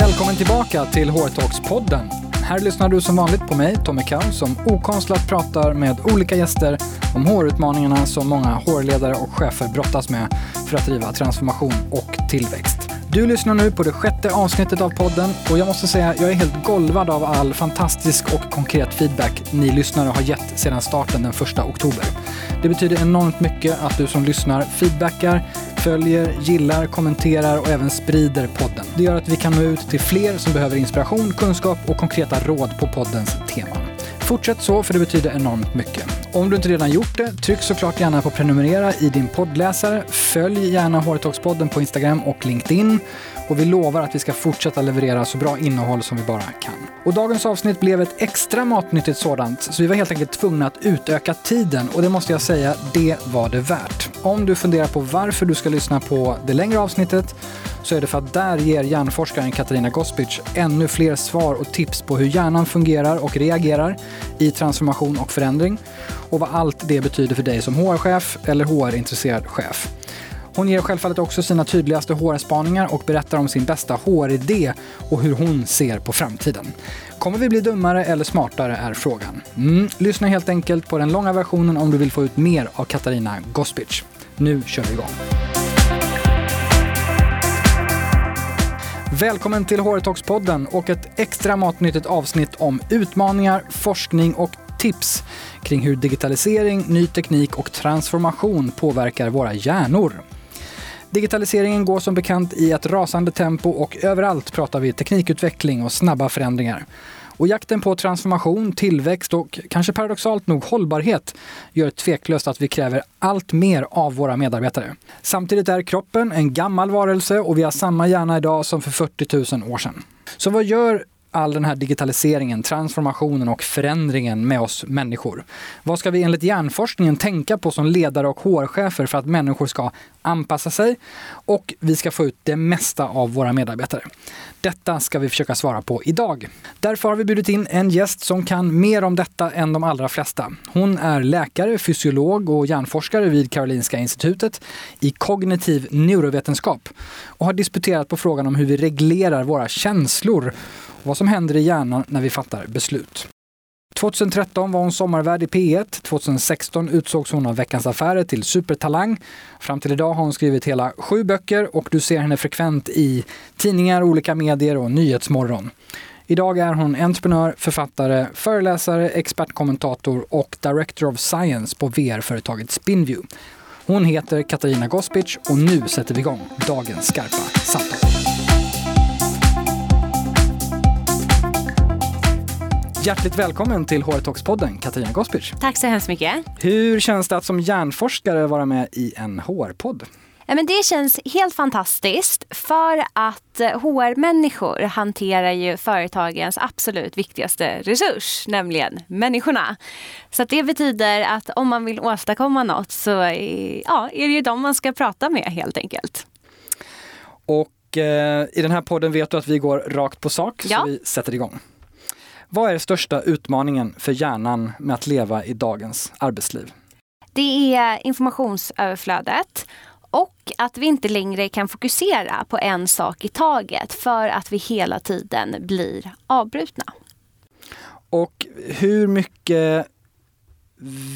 Välkommen tillbaka till HR-talks-podden. Här lyssnar du som vanligt på mig, Tommy Kau, som okonstlat pratar med olika gäster om HR-utmaningarna som många HR-ledare och chefer brottas med för att driva transformation och tillväxt. Du lyssnar nu på det sjätte avsnittet av podden och jag måste säga jag är helt golvad av all fantastisk och konkret feedback ni lyssnare har gett sedan starten den 1 oktober. Det betyder enormt mycket att du som lyssnar feedbackar, följer, gillar, kommenterar och även sprider podden. Det gör att vi kan nå ut till fler som behöver inspiration, kunskap och konkreta råd på poddens teman. Fortsätt så, för det betyder enormt mycket. Om du inte redan gjort det, tryck såklart gärna på prenumerera i din poddläsare. Följ gärna Håretorkspodden på Instagram och LinkedIn. Och vi lovar att vi ska fortsätta leverera så bra innehåll som vi bara kan. Och dagens avsnitt blev ett extra matnyttigt sådant, så vi var helt enkelt tvungna att utöka tiden och det måste jag säga, det var det värt. Om du funderar på varför du ska lyssna på det längre avsnittet så är det för att där ger hjärnforskaren Katarina Gospic ännu fler svar och tips på hur hjärnan fungerar och reagerar i transformation och förändring och vad allt det betyder för dig som HR-chef eller HR-intresserad chef. Hon ger självfallet också sina tydligaste HR-spaningar och berättar om sin bästa HR-idé och hur hon ser på framtiden. Kommer vi bli dummare eller smartare är frågan. Mm, lyssna helt enkelt på den långa versionen om du vill få ut mer av Katarina Gospic. Nu kör vi igång. Välkommen till HR Talks-podden och ett extra matnyttigt avsnitt om utmaningar, forskning och tips kring hur digitalisering, ny teknik och transformation påverkar våra hjärnor. Digitaliseringen går som bekant i ett rasande tempo och överallt pratar vi teknikutveckling och snabba förändringar. Och jakten på transformation, tillväxt och kanske paradoxalt nog hållbarhet gör tveklöst att vi kräver allt mer av våra medarbetare. Samtidigt är kroppen en gammal varelse och vi har samma hjärna idag som för 40 000 år sedan. Så vad gör all den här digitaliseringen, transformationen och förändringen med oss människor. Vad ska vi enligt hjärnforskningen tänka på som ledare och HR-chefer för att människor ska anpassa sig och vi ska få ut det mesta av våra medarbetare? Detta ska vi försöka svara på idag. Därför har vi bjudit in en gäst som kan mer om detta än de allra flesta. Hon är läkare, fysiolog och hjärnforskare vid Karolinska institutet i kognitiv neurovetenskap och har disputerat på frågan om hur vi reglerar våra känslor vad som händer i hjärnan när vi fattar beslut. 2013 var hon sommarvärd i P1. 2016 utsågs hon av Veckans Affärer till supertalang. Fram till idag har hon skrivit hela sju böcker och du ser henne frekvent i tidningar, olika medier och Nyhetsmorgon. Idag är hon entreprenör, författare, föreläsare, expertkommentator och Director of Science på VR-företaget Spinview. Hon heter Katarina Gospic och nu sätter vi igång dagens skarpa samtal. Hjärtligt välkommen till HR Talks-podden, Katarina Gospic. Tack så hemskt mycket. Hur känns det att som hjärnforskare vara med i en HR-podd? Ja, men det känns helt fantastiskt för att HR-människor eh, hanterar ju företagens absolut viktigaste resurs, nämligen människorna. Så det betyder att om man vill åstadkomma något så ja, är det ju dem man ska prata med helt enkelt. Och eh, i den här podden vet du att vi går rakt på sak, ja. så vi sätter igång. Vad är största utmaningen för hjärnan med att leva i dagens arbetsliv? Det är informationsöverflödet och att vi inte längre kan fokusera på en sak i taget för att vi hela tiden blir avbrutna. Och hur mycket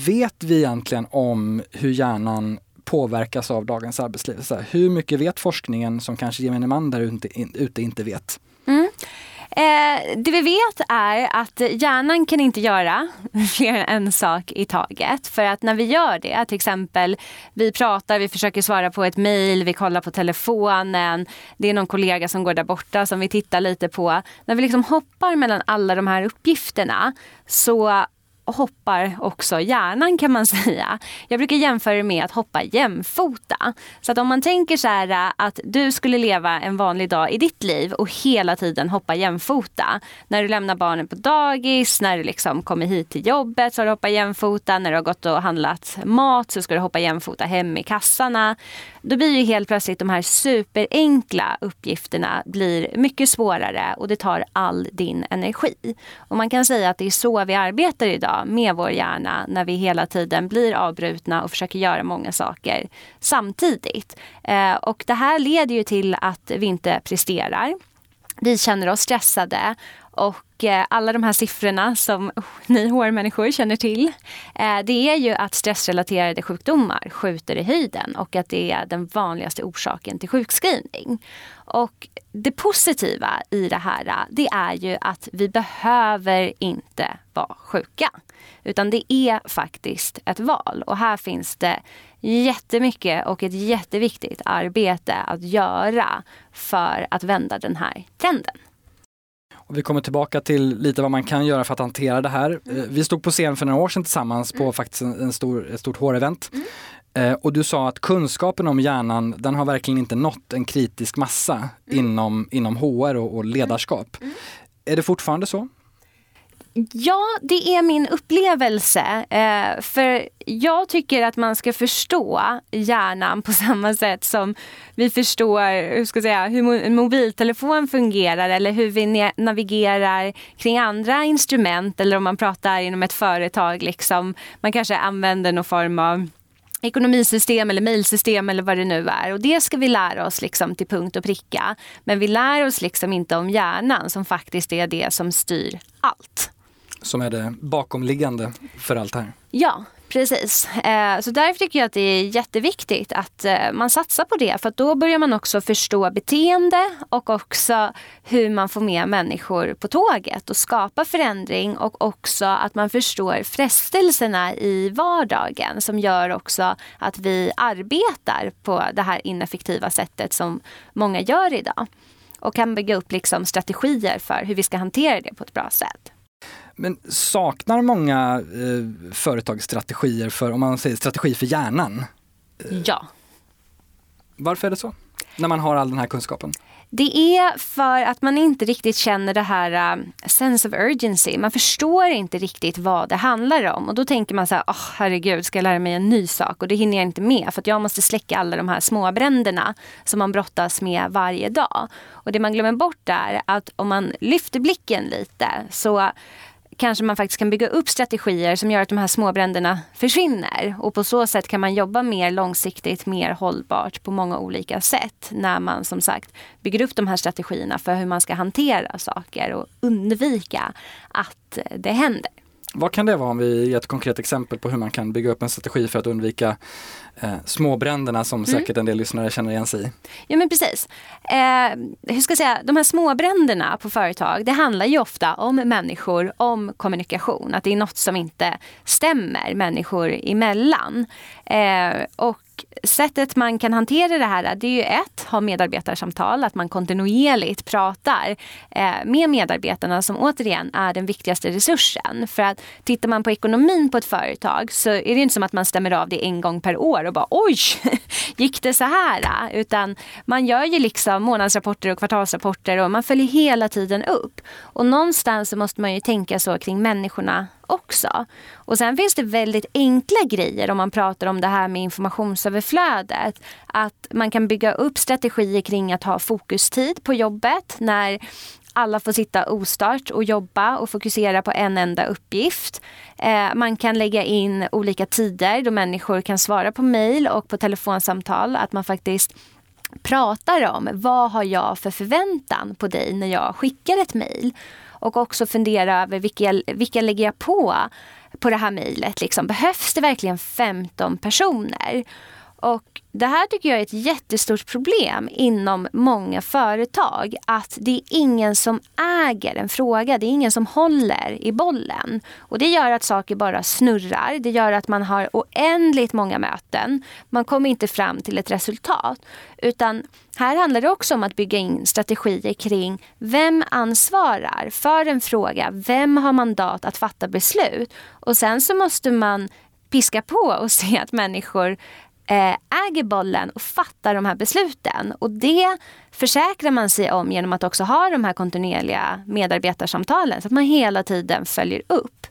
vet vi egentligen om hur hjärnan påverkas av dagens arbetsliv? Så här, hur mycket vet forskningen som kanske gemene man där ute inte vet? Mm. Eh, det vi vet är att hjärnan kan inte göra fler än en sak i taget. För att när vi gör det, till exempel vi pratar, vi försöker svara på ett mejl, vi kollar på telefonen, det är någon kollega som går där borta som vi tittar lite på. När vi liksom hoppar mellan alla de här uppgifterna så hoppar också hjärnan kan man säga. Jag brukar jämföra det med att hoppa jämfota. Så att om man tänker så här äh, att du skulle leva en vanlig dag i ditt liv och hela tiden hoppa jämfota. När du lämnar barnen på dagis, när du liksom kommer hit till jobbet så har du hoppat jämfota. När du har gått och handlat mat så ska du hoppa jämfota hem i kassarna. Då blir ju helt plötsligt de här superenkla uppgifterna blir mycket svårare och det tar all din energi. Och man kan säga att det är så vi arbetar idag med vår hjärna när vi hela tiden blir avbrutna och försöker göra många saker samtidigt. Eh, och det här leder ju till att vi inte presterar vi känner oss stressade och eh, alla de här siffrorna som ni HR-människor känner till, eh, det är ju att stressrelaterade sjukdomar skjuter i höjden och att det är den vanligaste orsaken till sjukskrivning. Och det positiva i det här, det är ju att vi behöver inte vara sjuka. Utan det är faktiskt ett val och här finns det jättemycket och ett jätteviktigt arbete att göra för att vända den här trenden. Och vi kommer tillbaka till lite vad man kan göra för att hantera det här. Mm. Vi stod på scen för några år sedan tillsammans på mm. faktiskt en stor, ett stort HR-event. Mm. Eh, och du sa att kunskapen om hjärnan, den har verkligen inte nått en kritisk massa mm. inom, inom HR och, och ledarskap. Mm. Är det fortfarande så? Ja, det är min upplevelse. Eh, för jag tycker att man ska förstå hjärnan på samma sätt som vi förstår hur, ska jag säga, hur en mobiltelefon fungerar eller hur vi navigerar kring andra instrument eller om man pratar inom ett företag. Liksom. Man kanske använder någon form av ekonomisystem eller mejlsystem eller vad det nu är. Och det ska vi lära oss liksom till punkt och pricka. Men vi lär oss liksom inte om hjärnan som faktiskt är det som styr allt som är det bakomliggande för allt det här. Ja, precis. Eh, så därför tycker jag att det är jätteviktigt att eh, man satsar på det. För då börjar man också förstå beteende och också hur man får med människor på tåget och skapa förändring och också att man förstår frestelserna i vardagen som gör också att vi arbetar på det här ineffektiva sättet som många gör idag. Och kan bygga upp liksom strategier för hur vi ska hantera det på ett bra sätt. Men saknar många eh, företag strategier för, om man säger strategi för hjärnan? Ja. Varför är det så? När man har all den här kunskapen? Det är för att man inte riktigt känner det här uh, sense of urgency. Man förstår inte riktigt vad det handlar om. Och då tänker man så här, oh, herregud, ska jag lära mig en ny sak? Och det hinner jag inte med för att jag måste släcka alla de här småbränderna som man brottas med varje dag. Och det man glömmer bort är att om man lyfter blicken lite så kanske man faktiskt kan bygga upp strategier som gör att de här småbränderna försvinner. Och på så sätt kan man jobba mer långsiktigt, mer hållbart på många olika sätt. När man som sagt bygger upp de här strategierna för hur man ska hantera saker och undvika att det händer. Vad kan det vara om vi ger ett konkret exempel på hur man kan bygga upp en strategi för att undvika eh, småbränderna som mm. säkert en del lyssnare känner igen sig i? Ja men precis. Eh, hur ska jag säga, de här småbränderna på företag det handlar ju ofta om människor, om kommunikation. Att det är något som inte stämmer människor emellan. Eh, och sättet man kan hantera det här det är ju ett, ha medarbetarsamtal, att man kontinuerligt pratar eh, med medarbetarna som återigen är den viktigaste resursen. För att tittar man på ekonomin på ett företag så är det inte som att man stämmer av det en gång per år och bara oj, gick det så här? Utan man gör ju liksom månadsrapporter och kvartalsrapporter och man följer hela tiden upp. Och någonstans så måste man ju tänka så kring människorna också. Och sen finns det väldigt enkla grejer om man pratar om det här med informationsöverflödet. Att man kan bygga upp strategier kring att ha fokustid på jobbet när alla får sitta ostört och jobba och fokusera på en enda uppgift. Eh, man kan lägga in olika tider då människor kan svara på mejl och på telefonsamtal. Att man faktiskt pratar om vad har jag för förväntan på dig när jag skickar ett mejl. Och också fundera över vilka, vilka lägger jag på på det här mejlet. Liksom. Behövs det verkligen 15 personer? Och det här tycker jag är ett jättestort problem inom många företag. Att det är ingen som äger en fråga, det är ingen som håller i bollen. Och det gör att saker bara snurrar, det gör att man har oändligt många möten. Man kommer inte fram till ett resultat. Utan här handlar det också om att bygga in strategier kring vem ansvarar för en fråga? Vem har mandat att fatta beslut? Och sen så måste man piska på och se att människor Eh, äger bollen och fattar de här besluten. Och det försäkrar man sig om genom att också ha de här kontinuerliga medarbetarsamtalen så att man hela tiden följer upp.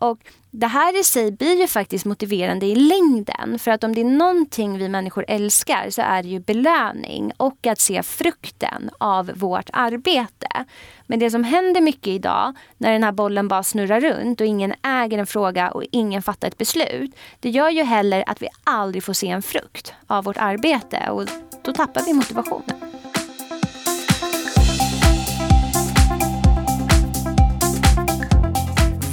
Och det här i sig blir ju faktiskt motiverande i längden. För att om det är någonting vi människor älskar så är det ju belöning och att se frukten av vårt arbete. Men det som händer mycket idag när den här bollen bara snurrar runt och ingen äger en fråga och ingen fattar ett beslut. Det gör ju heller att vi aldrig får se en frukt av vårt arbete och då tappar vi motivationen.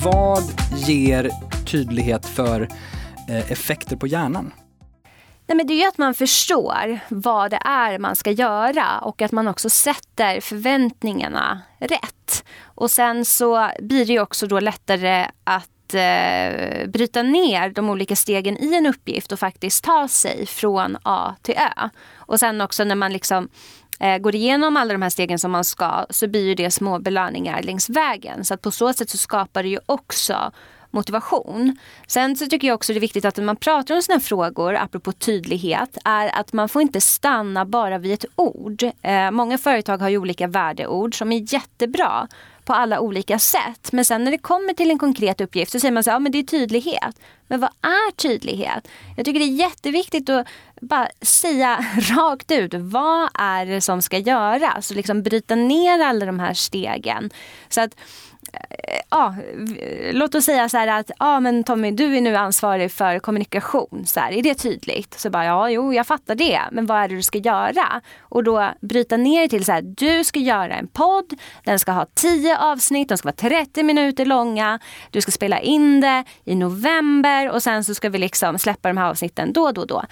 Vad ger tydlighet för eh, effekter på hjärnan? Nej, men det är ju att man förstår vad det är man ska göra och att man också sätter förväntningarna rätt. Och sen så blir det ju också då lättare att eh, bryta ner de olika stegen i en uppgift och faktiskt ta sig från A till Ö. Och sen också när man liksom eh, går igenom alla de här stegen som man ska så blir ju det små belöningar längs vägen. Så att på så sätt så skapar det ju också motivation. Sen så tycker jag också det är viktigt att när man pratar om sådana frågor, apropå tydlighet, är att man får inte stanna bara vid ett ord. Eh, många företag har ju olika värdeord som är jättebra på alla olika sätt. Men sen när det kommer till en konkret uppgift så säger man så här, ja men det är tydlighet. Men vad är tydlighet? Jag tycker det är jätteviktigt att bara säga rakt ut, vad är det som ska göras? Och liksom bryta ner alla de här stegen. Så att eh, ja, låt oss säga så här att ja, men Tommy, du är nu ansvarig för kommunikation. Så här, är det tydligt? Så bara, ja, jo, jag fattar det. Men vad är det du ska göra? Och då bryta ner det till så här, du ska göra en podd. Den ska ha tio avsnitt, de ska vara 30 minuter långa. Du ska spela in det i november och sen så ska vi liksom släppa de här avsnitten då, då, då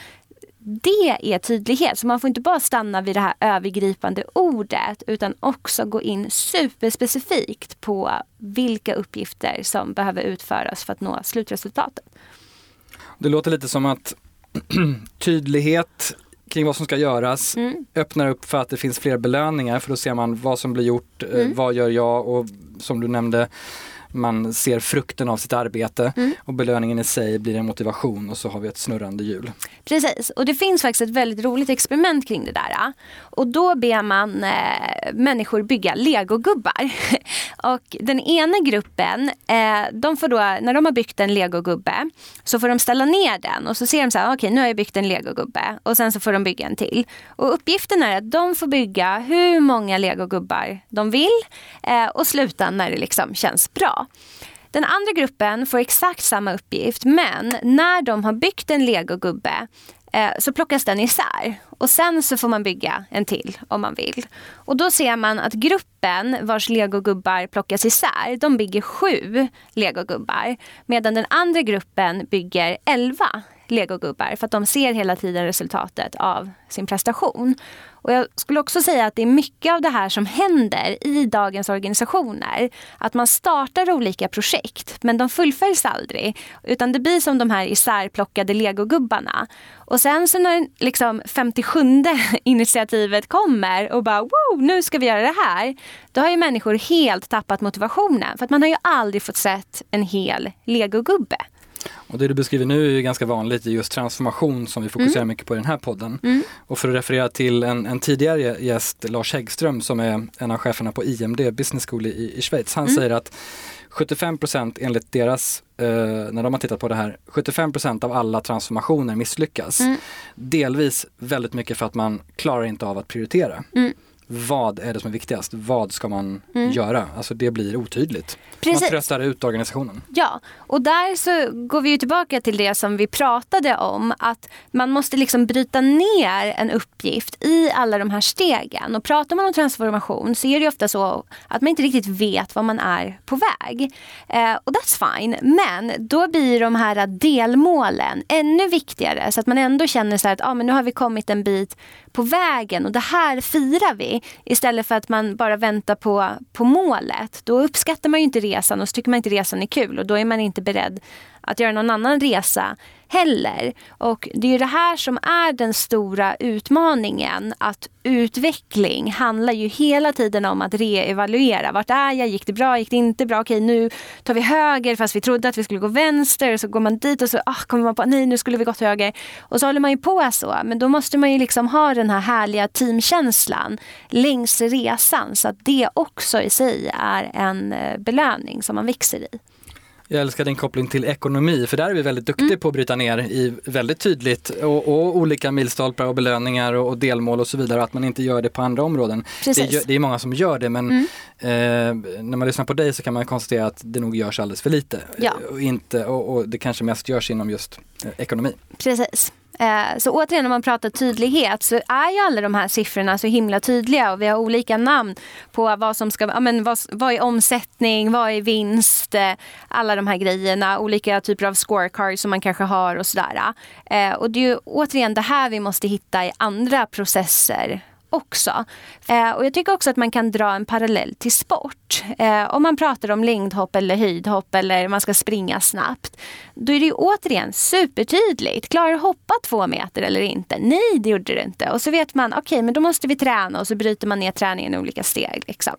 det är tydlighet. Så man får inte bara stanna vid det här övergripande ordet utan också gå in superspecifikt på vilka uppgifter som behöver utföras för att nå slutresultatet. Det låter lite som att tydlighet kring vad som ska göras mm. öppnar upp för att det finns fler belöningar för då ser man vad som blir gjort, eh, mm. vad gör jag och som du nämnde man ser frukten av sitt arbete mm. och belöningen i sig blir en motivation och så har vi ett snurrande hjul. Precis, och det finns faktiskt ett väldigt roligt experiment kring det där. Och då ber man eh, människor bygga legogubbar. och den ena gruppen, eh, de får då, när de har byggt en legogubbe så får de ställa ner den och så ser de så här, okej okay, nu har jag byggt en legogubbe och sen så får de bygga en till. Och uppgiften är att de får bygga hur många legogubbar de vill eh, och sluta när det liksom känns bra. Den andra gruppen får exakt samma uppgift men när de har byggt en legogubbe eh, så plockas den isär. Och sen så får man bygga en till om man vill. Och då ser man att gruppen vars legogubbar plockas isär, de bygger sju legogubbar. Medan den andra gruppen bygger elva legogubbar för att de ser hela tiden resultatet av sin prestation. Och jag skulle också säga att det är mycket av det här som händer i dagens organisationer. Att man startar olika projekt men de fullföljs aldrig. Utan det blir som de här isärplockade legogubbarna. Och sen så när liksom 57 initiativet kommer och bara wow, nu ska vi göra det här. Då har ju människor helt tappat motivationen. För att man har ju aldrig fått sett en hel legogubbe. Och det du beskriver nu är ganska vanligt i just transformation som vi fokuserar mm. mycket på i den här podden. Mm. Och för att referera till en, en, tidigare gäst, Lars Häggström, som är en av cheferna på IMD Business School i, i Schweiz. Han mm. säger att 75% enligt deras, eh, när de har tittat på det här, 75% av alla transformationer misslyckas. Mm. Delvis väldigt mycket för att man klarar inte av att prioritera. Vad är det som är viktigast? Vad ska man mm. göra? Alltså det blir otydligt. Precis. Man tröstar ut organisationen. Ja, och där så går vi ju tillbaka till det som vi pratade om. Att man måste liksom bryta ner en uppgift i alla de här stegen. Och pratar man om transformation så är det ofta så att man inte riktigt vet vad man är på väg. Eh, och that's fine. Men då blir de här delmålen ännu viktigare så att man ändå känner så att ah, men nu har vi kommit en bit på vägen och det här firar vi. Istället för att man bara väntar på, på målet. Då uppskattar man ju inte resan och så tycker man inte resan är kul och då är man inte beredd att göra någon annan resa heller. Och det är ju det här som är den stora utmaningen. Att utveckling handlar ju hela tiden om att reevaluera. Vart är jag? Gick det bra? Gick det inte bra? Okej, nu tar vi höger fast vi trodde att vi skulle gå vänster. Så går man dit och så ah, kommer man på nej, nu skulle vi gått höger. Och så håller man ju på så. Men då måste man ju liksom ha den här härliga teamkänslan längs resan. Så att det också i sig är en eh, belöning som man växer i. Jag älskar din koppling till ekonomi för där är vi väldigt duktiga mm. på att bryta ner i väldigt tydligt och, och olika milstolpar och belöningar och, och, delmål och så vidare att man inte gör det på andra områden. Det är, det är, många som gör det men mm. eh, när man lyssnar på dig så kan man konstatera att det nog görs alldeles för lite. Ja. Och, inte, och, och det kanske mest görs inom just eh, ekonomi. Precis. Eh, så återigen, om man pratar tydlighet så är ju alla de här siffrorna så himla tydliga och vi har olika namn på vad som ska, ja, men vad, vad är omsättning, vad är vinst, eh, alla de här grejerna, olika typer av scorecards som man kanske har och sådär. Eh, och det är ju återigen det här vi måste hitta i andra processer också. Eh, och jag tycker också att man kan dra en parallell till sport. Eh, om man pratar om längdhopp eller höjdhopp eller man ska springa snabbt. Då är det ju återigen supertydligt. Klarar du hoppa två meter eller inte? Nej, det gjorde du inte. Och så vet man, okej, okay, men då måste vi träna och så bryter man ner träningen i olika steg. Liksom.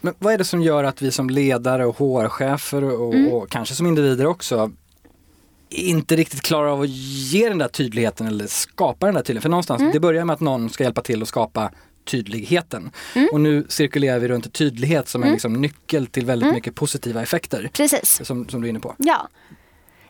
Men vad är det som gör att vi som ledare och HR-chefer och, mm. och kanske som individer också inte riktigt klarar av att ge den där tydligheten eller skapa den där tydligheten. För någonstans, mm. det börjar med att någon ska hjälpa till att skapa tydligheten. Mm. Och nu cirkulerar vi runt tydlighet som mm. en liksom nyckel till väldigt mm. mycket positiva effekter. Precis. Som, som du är inne på. Ja.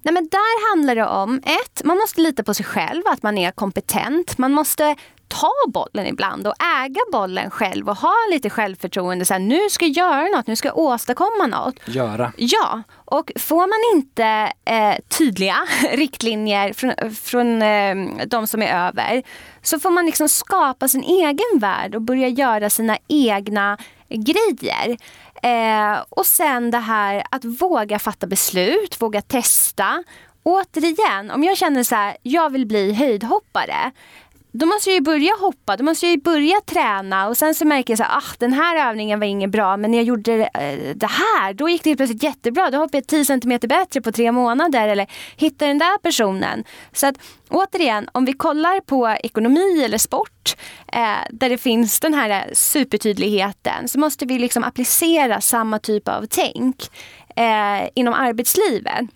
Nej, men där handlar det om, ett, man måste lita på sig själv, att man är kompetent. Man måste ta bollen ibland och äga bollen själv och ha lite självförtroende. Så här, nu ska jag göra något, nu ska jag åstadkomma något. Göra. Ja, och får man inte eh, tydliga riktlinjer från, från eh, de som är över så får man liksom skapa sin egen värld och börja göra sina egna grejer. Eh, och sen det här att våga fatta beslut, våga testa. Återigen, om jag känner så här, jag vill bli höjdhoppare då måste jag ju börja hoppa, då måste jag ju börja träna och sen så märker jag att ah, den här övningen var inget bra men när jag gjorde eh, det här då gick det plötsligt jättebra. Då hoppade jag 10 cm bättre på tre månader eller hittade den där personen. Så att återigen, om vi kollar på ekonomi eller sport eh, där det finns den här eh, supertydligheten så måste vi liksom applicera samma typ av tänk eh, inom arbetslivet.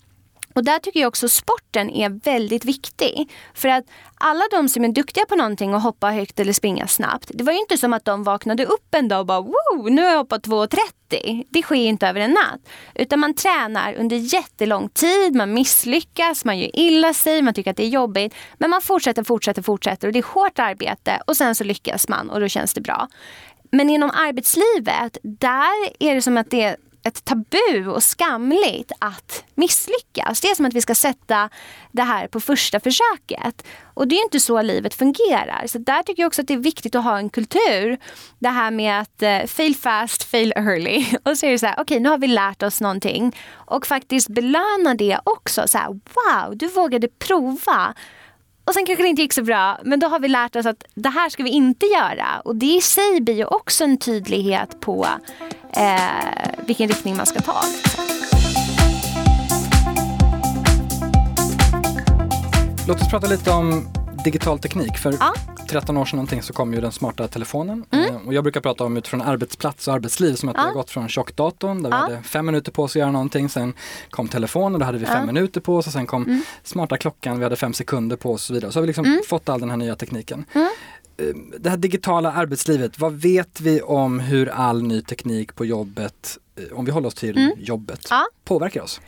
Och där tycker jag också sporten är väldigt viktig. För att alla de som är duktiga på någonting och hoppar högt eller springa snabbt. Det var ju inte som att de vaknade upp en dag och bara wow, nu har jag hoppat 2,30. Det sker inte över en natt. Utan man tränar under jättelång tid, man misslyckas, man gör illa sig, man tycker att det är jobbigt. Men man fortsätter, fortsätter, fortsätter och det är hårt arbete och sen så lyckas man och då känns det bra. Men inom arbetslivet, där är det som att det ett tabu och skamligt att misslyckas. Det är som att vi ska sätta det här på första försöket. Och det är inte så livet fungerar. Så där tycker jag också att det är viktigt att ha en kultur. Det här med att eh, fail fast, fail early. Och så är det så här, okej okay, nu har vi lärt oss någonting. Och faktiskt belöna det också. Så här, wow, du vågade prova. Och sen kanske det inte gick så bra, men då har vi lärt oss att det här ska vi inte göra. Och det i sig blir ju också en tydlighet på eh, vilken riktning man ska ta. Låt oss prata lite om digital teknik. För ja. 13 år sedan någonting så kom ju den smarta telefonen. Mm. Eh, och jag brukar prata om utifrån arbetsplats och arbetsliv som att ja. vi har gått från tjockdatorn där ja. vi hade fem minuter på oss att göra någonting. Sen kom telefonen, då hade vi fem minuter på oss och sen kom mm. smarta klockan, vi hade fem sekunder på oss och så vidare. Så har vi liksom mm. fått all den här nya tekniken. Mm. Eh, det här digitala arbetslivet, vad vet vi om hur all ny teknik på jobbet, eh, om vi håller oss till mm. jobbet, påverkar oss?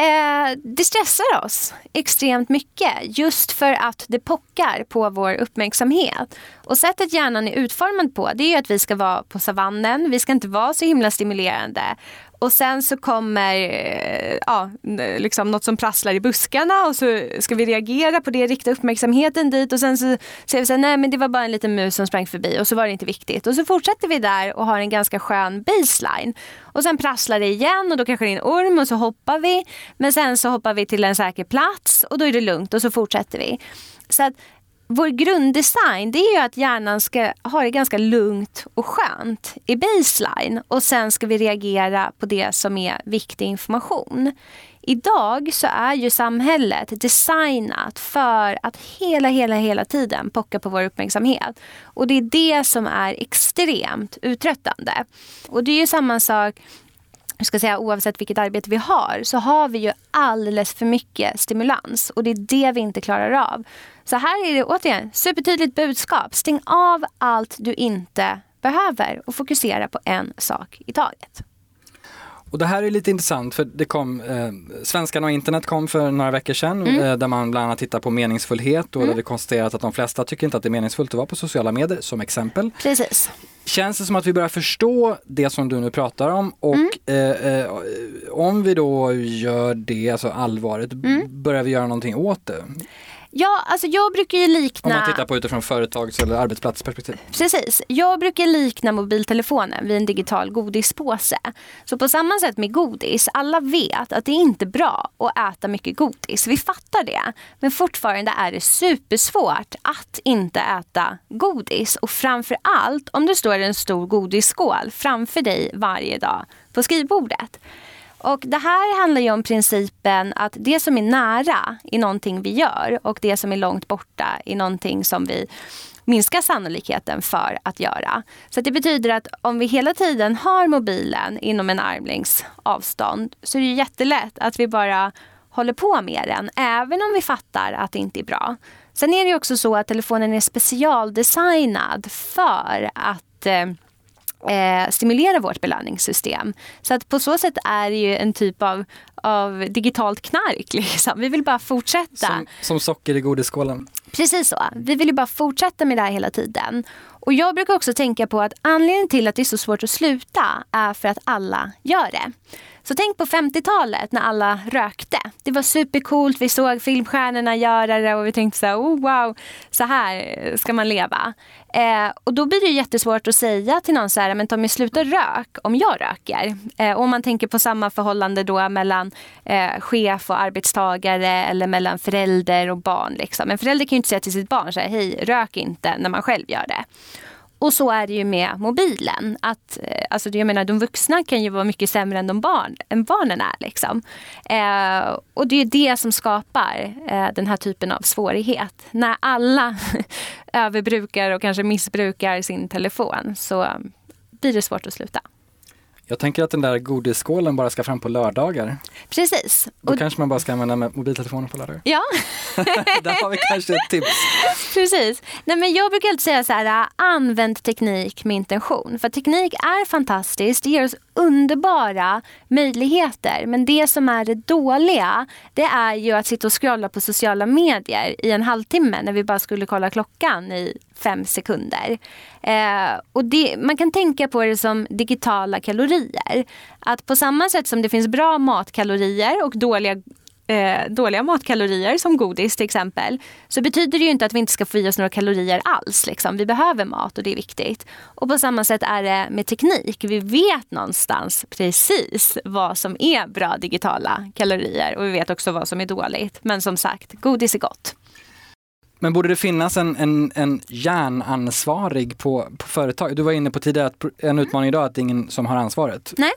Eh, det stressar oss extremt mycket just för att det pockar på vår uppmärksamhet. Och sättet hjärnan är utformad på det är att vi ska vara på savannen, vi ska inte vara så himla stimulerande. Och sen så kommer eh, ja, liksom något som prasslar i buskarna och så ska vi reagera på det, rikta uppmärksamheten dit och sen så säger vi så här, nej men det var bara en liten mus som sprang förbi och så var det inte viktigt. Och så fortsätter vi där och har en ganska skön baseline. Och sen prasslar det igen och då kanske det är en orm och så hoppar vi. Men sen så hoppar vi till en säker plats och då är det lugnt och så fortsätter vi. Så att vår grunddesign det är ju att hjärnan ska ha det ganska lugnt och skönt i baseline och sen ska vi reagera på det som är viktig information. Idag så är ju samhället designat för att hela, hela, hela tiden pocka på vår uppmärksamhet. Och det är det som är extremt uttröttande. Och det är ju samma sak jag ska säga, oavsett vilket arbete vi har så har vi ju alldeles för mycket stimulans och det är det vi inte klarar av. Så här är det återigen supertydligt budskap. Stäng av allt du inte behöver och fokusera på en sak i taget. Och det här är lite intressant för det kom, eh, Svenskarna och internet kom för några veckor sedan mm. eh, där man bland annat tittar på meningsfullhet och mm. där vi konstaterat att de flesta tycker inte att det är meningsfullt att vara på sociala medier som exempel. Precis. Känns det som att vi börjar förstå det som du nu pratar om och mm. eh, eh om vi då gör det, alltså allvaret, mm. börjar vi göra någonting åt det? Ja, alltså jag brukar ju likna... Om man tittar på utifrån företags eller arbetsplatsperspektiv. Precis. Jag brukar likna mobiltelefonen vid en digital godispåse. Så på samma sätt med godis, alla vet att det är inte bra att äta mycket godis. Vi fattar det. Men fortfarande är det supersvårt att inte äta godis. Och framför allt om det står en stor godisskål framför dig varje dag på skrivbordet. Och det här handlar ju om principen att det som är nära i någonting vi gör och det som är långt borta i någonting som vi minskar sannolikheten för att göra. Så det betyder att om vi hela tiden har mobilen inom en armlängds avstånd så är det jättelätt att vi bara håller på med den, även om vi fattar att det inte är bra. Sen är det också så att telefonen är specialdesignad för att eh, eh, stimulera vårt belöningssystem. Så att på så sätt är det ju en typ av, av digitalt knark. Liksom. Vi vill bara fortsätta. Som, som socker i godisskålen. Precis så. Vi vill ju bara fortsätta med det här hela tiden. Och jag brukar också tänka på att anledningen till att det är så svårt att sluta är för att alla gör det. Så tänk på 50-talet när alla rökte. Det var supercoolt, vi såg filmstjärnorna göra det och vi tänkte så här, oh, wow, så här ska man leva. Eh, och då blir det jättesvårt att säga till någon så här, men Tommy sluta rök om jag röker. Eh, och om man tänker på samma förhållande då mellan eh, chef och arbetstagare eller mellan förälder och barn. Liksom. En förälder kan ju inte säga till sitt barn så här, hej rök inte när man själv gör det. Och så är det ju med mobilen. Att, eh, alltså, jag menar, de vuxna kan ju vara mycket sämre än, de barn, än barnen är. Liksom. Eh, och det är det som skapar eh, den här typen av svårighet. När alla överbrukar och kanske missbrukar sin telefon så eh, blir det svårt att sluta. Jag tänker att den där godisskålen bara ska fram på lördagar. Precis. Då och... kanske man bara ska använda mobiltelefonen på lördagar. Ja. Där har vi kanske ett tips. Precis. Nej, men jag brukar alltid säga så här, använd teknik med intention. För teknik är fantastiskt, det ger oss underbara möjligheter. Men det som är det dåliga, det är ju att sitta och scrolla på sociala medier i en halvtimme när vi bara skulle kolla klockan i fem sekunder. Eh, och det, man kan tänka på det som digitala kalorier. Att på samma sätt som det finns bra matkalorier och dåliga eh, dåliga matkalorier som godis till exempel så betyder det ju inte att vi inte ska få i oss några kalorier alls. Liksom. Vi behöver mat och det är viktigt. Och på samma sätt är det med teknik. Vi vet någonstans precis vad som är bra digitala kalorier och vi vet också vad som är dåligt. Men som sagt, godis är gott. Men borde det finnas en, en, en hjärnansvarig på, på företag? Du var inne på tidigare att en utmaning idag är att det är ingen som har ansvaret. Nej.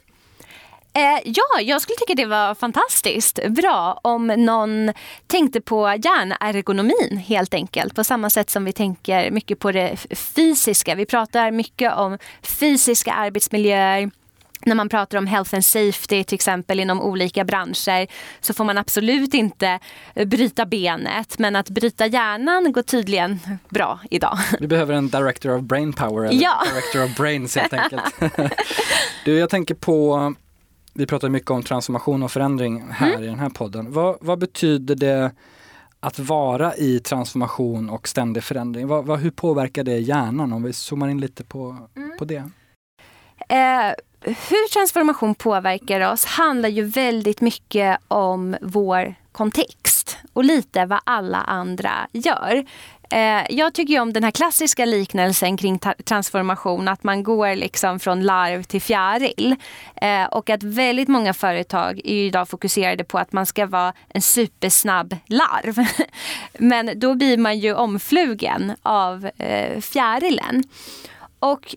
Eh, ja, jag skulle tycka det var fantastiskt bra om någon tänkte på hjärnergonomin helt enkelt. På samma sätt som vi tänker mycket på det fysiska. Vi pratar mycket om fysiska arbetsmiljöer när man pratar om health and safety till exempel inom olika branscher så får man absolut inte bryta benet men att bryta hjärnan går tydligen bra idag. Vi behöver en director of brain power eller ja. director of brains helt enkelt. du, jag tänker på vi pratar mycket om transformation och förändring här mm. i den här podden. Vad, vad, betyder det att vara i transformation och ständig förändring? Vad, vad, hur påverkar det hjärnan om vi zoomar in lite på, mm. på det? Eh, hur transformation påverkar oss handlar ju väldigt mycket om vår kontext och lite vad alla andra gör. Eh, jag tycker om den här klassiska liknelsen kring transformation, att man går liksom från larv till fjäril. Eh, och att väldigt många företag är idag fokuserade på att man ska vara en supersnabb larv. Men då blir man ju omflugen av eh, fjärilen. Och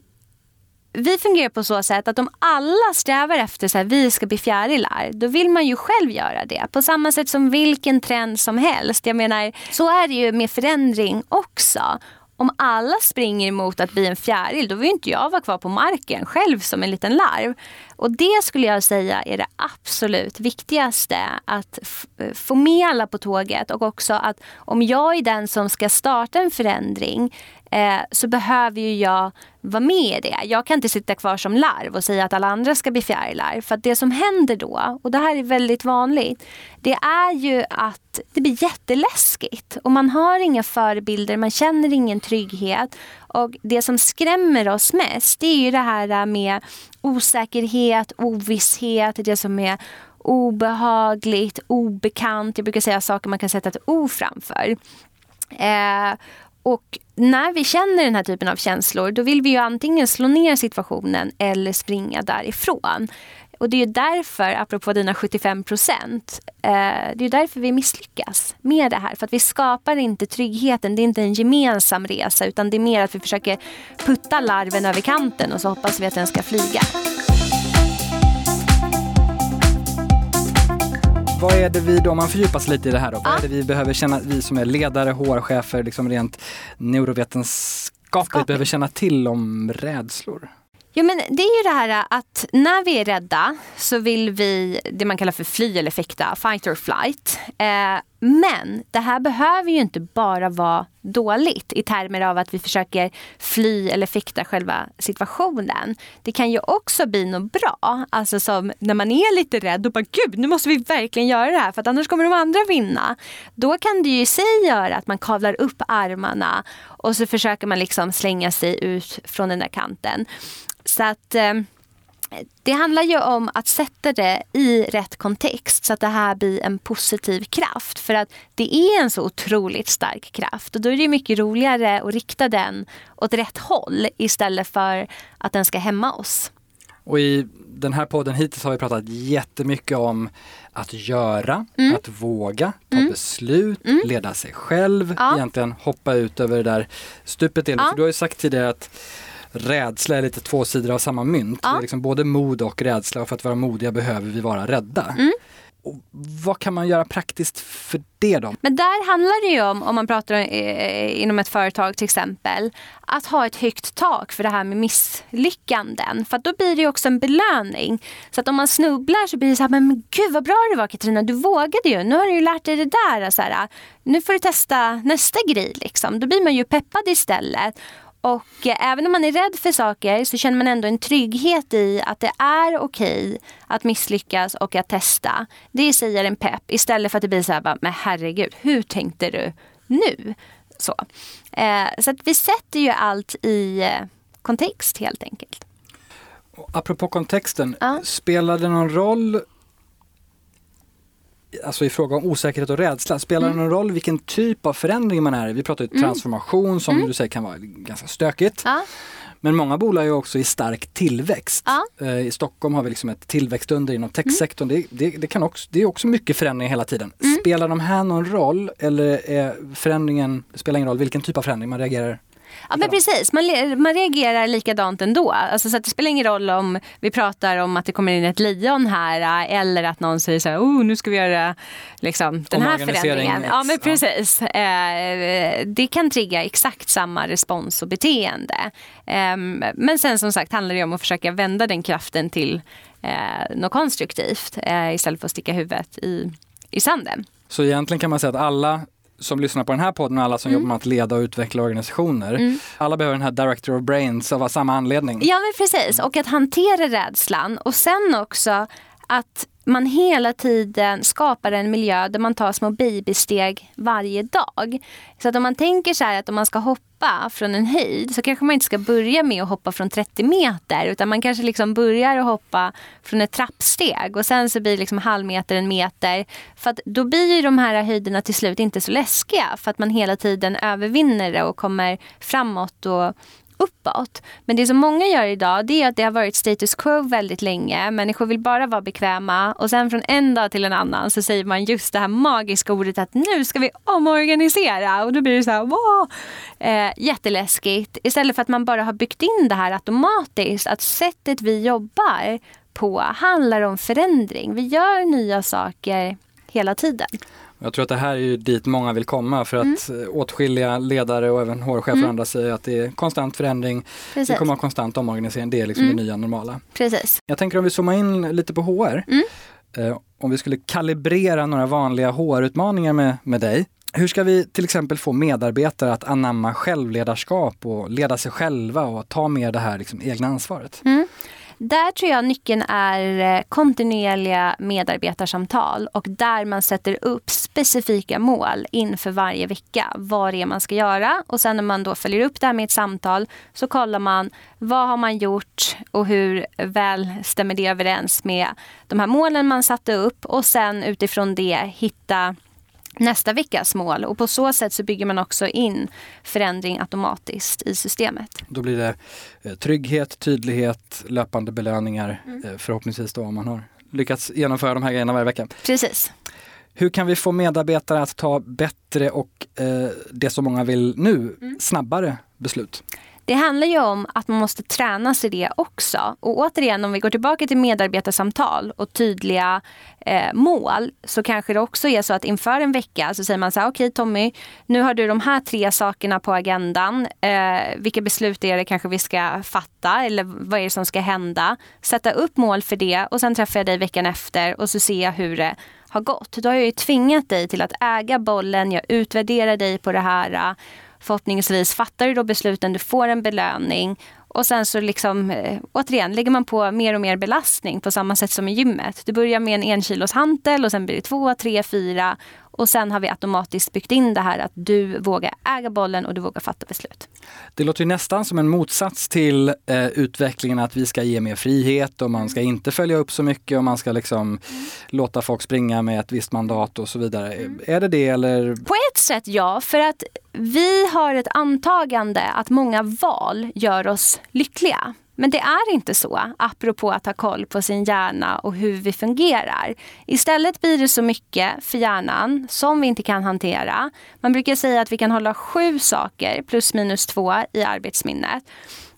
vi fungerar på så sätt att om alla strävar efter att vi ska bli fjärilar, då vill man ju själv göra det. På samma sätt som vilken trend som helst. Jag menar, så är det ju med förändring också. Om alla springer emot att bli en fjäril, då vill inte jag vara kvar på marken själv som en liten larv. Och det skulle jag säga är det absolut viktigaste. Att eh, få med alla på tåget och också att om jag är den som ska starta en förändring eh, så behöver ju jag vara med i det. Jag kan inte sitta kvar som larv och säga att alla andra ska bli fjärilar. För att det som händer då, och det här är väldigt vanligt, det är ju att det blir jätteläskigt. Och man har inga förebilder, man känner ingen trygghet. Och det som skrämmer oss mest, det är ju det här med osäkerhet, ovisshet, det som är obehagligt, obekant. Jag brukar säga saker man kan sätta ett O framför. Eh, och när vi känner den här typen av känslor då vill vi ju antingen slå ner situationen eller springa därifrån. Och det är ju därför, apropå dina 75 procent, eh, det är därför vi misslyckas med det här. För att vi skapar inte tryggheten, det är inte en gemensam resa utan det är mer att vi försöker putta larven över kanten och så hoppas vi att den ska flyga. Vad är det vi då, om man fördjupar sig lite i det här då, vad är det vi behöver känna, vi som är ledare, HR-chefer, liksom rent neurovetenskapligt Skapligt. behöver känna till om rädslor? Ja, men det är ju det här att när vi är rädda så vill vi det man kallar för fly eller fäkta, fight or flight. Eh, men det här behöver ju inte bara vara dåligt i termer av att vi försöker fly eller fäkta själva situationen. Det kan ju också bli något bra. Alltså som när man är lite rädd och bara gud nu måste vi verkligen göra det här för att annars kommer de andra vinna. Då kan det ju i sig göra att man kavlar upp armarna och så försöker man liksom slänga sig ut från den där kanten. Så att eh, det handlar ju om att sätta det i rätt kontext så att det här blir en positiv kraft. För att det är en så otroligt stark kraft och då är det mycket roligare att rikta den åt rätt håll istället för att den ska hämma oss. Och i den här podden hittills har vi pratat jättemycket om att göra, mm. att våga, ta mm. beslut, mm. leda sig själv, ja. egentligen hoppa ut över det där stupet. Ja. För du har ju sagt tidigare att rädsla är lite två sidor av samma mynt. Ja. Det är liksom både mod och rädsla och för att vara modiga behöver vi vara rädda. Mm. Och vad kan man göra praktiskt för det då? Men där handlar det ju om, om man pratar eh, inom ett företag till exempel, att ha ett högt tak för det här med misslyckanden. För då blir det också en belöning. Så att om man snubblar så blir det så här, men gud vad bra det var Katarina, du vågade ju. Nu har du ju lärt dig det där. Så här, nu får du testa nästa grej. Liksom. Då blir man ju peppad istället. Och eh, även om man är rädd för saker så känner man ändå en trygghet i att det är okej att misslyckas och att testa. Det säger en pepp istället för att det blir så här, men herregud, hur tänkte du nu? Så, eh, så att vi sätter ju allt i eh, kontext helt enkelt. Apropå kontexten, ja. spelar det någon roll alltså i fråga om osäkerhet och rädsla, spelar det mm. någon roll vilken typ av förändring man är i? Vi pratar ju mm. transformation som mm. du säger kan vara ganska stökigt. Ja. Men många bolag är också i stark tillväxt. Ja. Eh, I Stockholm har vi liksom ett tillväxtunder inom techsektorn. Mm. Det, det, det, kan också, det är också mycket förändring hela tiden. Mm. Spelar de här någon roll eller är förändringen, spelar ingen roll vilken typ av förändring man reagerar Ja men precis, man, man reagerar likadant ändå. Alltså, så det spelar ingen roll om vi pratar om att det kommer in ett lejon här eller att någon säger så här, oh, nu ska vi göra liksom, den här förändringen. Ja men precis. Eh, det kan trigga exakt samma respons och beteende. Eh, men sen som sagt handlar det om att försöka vända den kraften till eh, något konstruktivt eh, istället för att sticka huvudet i, i sanden. Så egentligen kan man säga att alla som lyssnar på den här podden och alla som mm. jobbar med att leda och utveckla organisationer. Mm. Alla behöver den här Director of Brains av samma anledning. Ja men precis och att hantera rädslan och sen också att man hela tiden skapar en miljö där man tar små babysteg varje dag. Så att om man tänker så här att om man ska hoppa från en höjd så kanske man inte ska börja med att hoppa från 30 meter utan man kanske liksom börjar att hoppa från ett trappsteg och sen så blir det liksom halvmeter, en meter. För att då blir ju de här höjderna till slut inte så läskiga för att man hela tiden övervinner det och kommer framåt och uppåt. Men det som många gör idag det är att det har varit status quo väldigt länge. Människor vill bara vara bekväma och sen från en dag till en annan så säger man just det här magiska ordet att nu ska vi omorganisera och då blir det så här wow! Eh, jätteläskigt. Istället för att man bara har byggt in det här automatiskt att sättet vi jobbar på handlar om förändring. Vi gör nya saker hela tiden. Jag tror att det här är ju dit många vill komma för att mm. åtskilliga ledare och även HR-chefer mm. och andra säger att det är konstant förändring. Precis. Det kommer ha konstant omorganisering, det är liksom mm. det nya normala. Precis. Jag tänker om vi zoomar in lite på HR. Mm. Eh, om vi skulle kalibrera några vanliga HR-utmaningar med, med dig. Hur ska vi till exempel få medarbetare att anamma självledarskap och leda sig själva och ta mer det här liksom, egna ansvaret? Mm. Där tror jag nyckeln är eh, kontinuerliga medarbetarsamtal och där man sätter upp specifika mål inför varje vecka. Vad det är man ska göra och sen när man då följer upp det här med ett samtal så kollar man vad har man gjort och hur väl stämmer det överens med de här målen man satte upp och sen utifrån det hitta nästa veckas mål och på så sätt så bygger man också in förändring automatiskt i systemet. Då blir det eh, trygghet, tydlighet, löpande belöningar mm. förhoppningsvis då om man har lyckats genomföra de här grejerna varje vecka. Precis. Hur kan vi få medarbetare att ta bättre och eh, det som många vill nu, mm. snabbare beslut? Det handlar ju om att man måste träna sig det också. Och återigen, om vi går tillbaka till medarbetarsamtal och tydliga eh, mål så kanske det också är så att inför en vecka så säger man så här, okej okay, Tommy, nu har du de här tre sakerna på agendan. Eh, vilka beslut är det kanske vi ska fatta eller vad är det som ska hända? Sätta upp mål för det och sen träffar jag dig veckan efter och så ser jag hur det har gått. Då har jag ju tvingat dig till att äga bollen, jag utvärderar dig på det här eh, Förhoppningsvis fattar du då besluten, du får en belöning och sen så liksom, eh, återigen lägger man på mer och mer belastning på samma sätt som i gymmet. Du börjar med en enkilos hantel och sen blir det två, tre, fyra och sen har vi automatiskt byggt in det här att du vågar äga bollen och du vågar fatta beslut. Det låter ju nästan som en motsats till eh, utvecklingen att vi ska ge mer frihet och man ska inte följa upp så mycket och man ska liksom mm. låta folk springa med ett visst mandat och så vidare. Mm. Är det det eller? På ett sätt ja, för att vi har ett antagande att många val gör oss lyckliga. Men det är inte så, apropå att ha koll på sin hjärna och hur vi fungerar. Istället blir det så mycket för hjärnan som vi inte kan hantera. Man brukar säga att vi kan hålla sju saker, plus minus två, i arbetsminnet.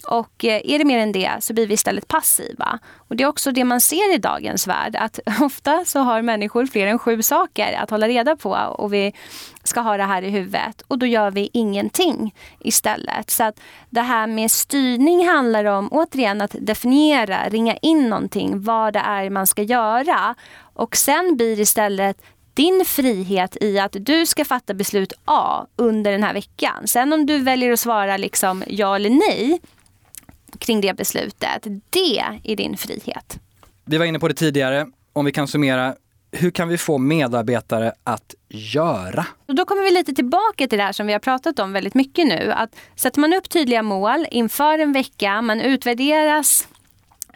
Och eh, är det mer än det så blir vi istället passiva. Och det är också det man ser i dagens värld, att ofta så har människor fler än sju saker att hålla reda på och vi ska ha det här i huvudet och då gör vi ingenting istället. Så att det här med styrning handlar om återigen att definiera, ringa in någonting, vad det är man ska göra. Och sen blir istället din frihet i att du ska fatta beslut A under den här veckan. Sen om du väljer att svara liksom ja eller nej kring det beslutet, det är din frihet. Vi var inne på det tidigare, om vi kan summera, hur kan vi få medarbetare att göra? Och då kommer vi lite tillbaka till det här som vi har pratat om väldigt mycket nu. Att sätter man upp tydliga mål inför en vecka, man utvärderas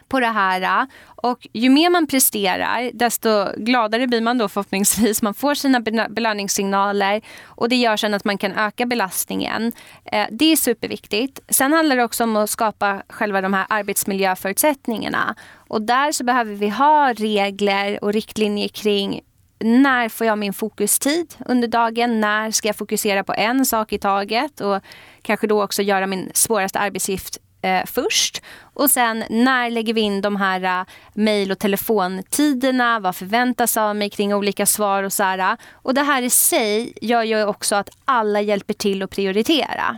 på det här äh. och ju mer man presterar desto gladare blir man då förhoppningsvis. Man får sina belöningssignaler och det gör sen att man kan öka belastningen. Äh, det är superviktigt. Sen handlar det också om att skapa själva de här arbetsmiljöförutsättningarna. Och där så behöver vi ha regler och riktlinjer kring när får jag min fokustid under dagen? När ska jag fokusera på en sak i taget? Och kanske då också göra min svåraste arbetsuppgift eh, först. Och sen när lägger vi in de här eh, mejl och telefontiderna? Vad förväntas av mig kring olika svar och så här. Och det här i sig gör ju också att alla hjälper till att prioritera.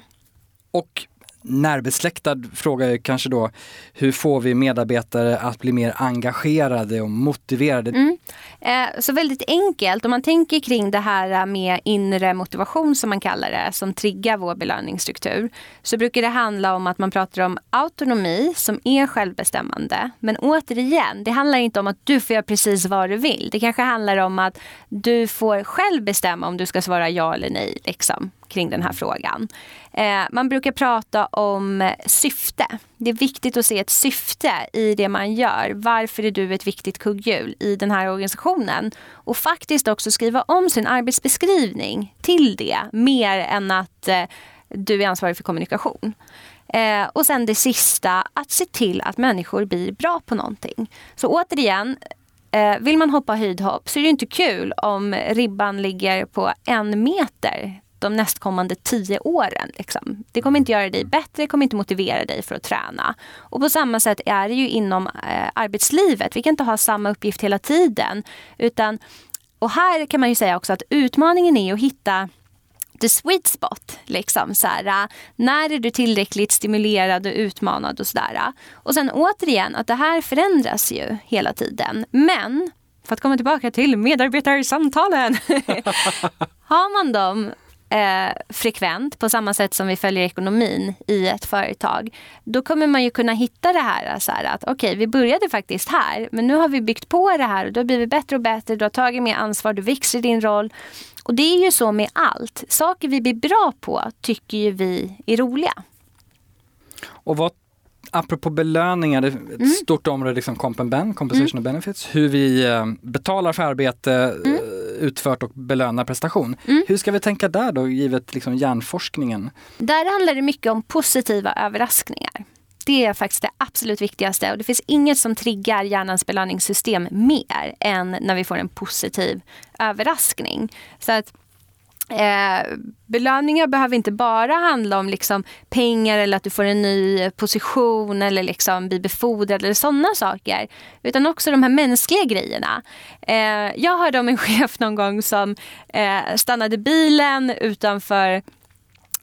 Och närbesläktad fråga är kanske då, hur får vi medarbetare att bli mer engagerade och motiverade? Mm. Eh, så väldigt enkelt, om man tänker kring det här med inre motivation som man kallar det, som triggar vår belöningsstruktur, så brukar det handla om att man pratar om autonomi som är självbestämmande. Men återigen, det handlar inte om att du får göra precis vad du vill. Det kanske handlar om att du får själv bestämma om du ska svara ja eller nej. Liksom kring den här frågan. Eh, man brukar prata om syfte. Det är viktigt att se ett syfte i det man gör. Varför är du ett viktigt kugghjul i den här organisationen? Och faktiskt också skriva om sin arbetsbeskrivning till det, mer än att eh, du är ansvarig för kommunikation. Eh, och sen det sista, att se till att människor blir bra på någonting. Så återigen, eh, vill man hoppa höjdhopp så är det inte kul om ribban ligger på en meter de nästkommande tio åren. Liksom. Det kommer inte göra dig bättre, det kommer inte motivera dig för att träna. Och på samma sätt är det ju inom eh, arbetslivet. Vi kan inte ha samma uppgift hela tiden. Utan, och här kan man ju säga också att utmaningen är att hitta the sweet spot. Liksom, så här, eh, när är du tillräckligt stimulerad och utmanad och sådär. Eh. Och sen återigen att det här förändras ju hela tiden. Men för att komma tillbaka till medarbetarsamtalen. Har man dem eh, frekvent på samma sätt som vi följer ekonomin i ett företag. Då kommer man ju kunna hitta det här, så här att okej okay, vi började faktiskt här men nu har vi byggt på det här och du har blivit bättre och bättre, du har tagit mer ansvar, du växer din roll. Och det är ju så med allt. Saker vi blir bra på tycker ju vi är roliga. Och vad apropå belöningar, det är ett mm. stort område, liksom comp and ben, compensation mm. and benefits, hur vi eh, betalar för arbete, mm. utfört och belönar prestation. Mm. Hur ska vi tänka där då, givet liksom hjärnforskningen? Där handlar det mycket om positiva överraskningar. Det är faktiskt det absolut viktigaste och det finns inget som triggar hjärnans belöningssystem mer än när vi får en positiv överraskning. Så att Eh, belöningar behöver inte bara handla om liksom pengar eller att du får en ny position eller liksom blir befordrad eller sådana saker. Utan också de här mänskliga grejerna. Eh, jag hörde om en chef någon gång som eh, stannade bilen utanför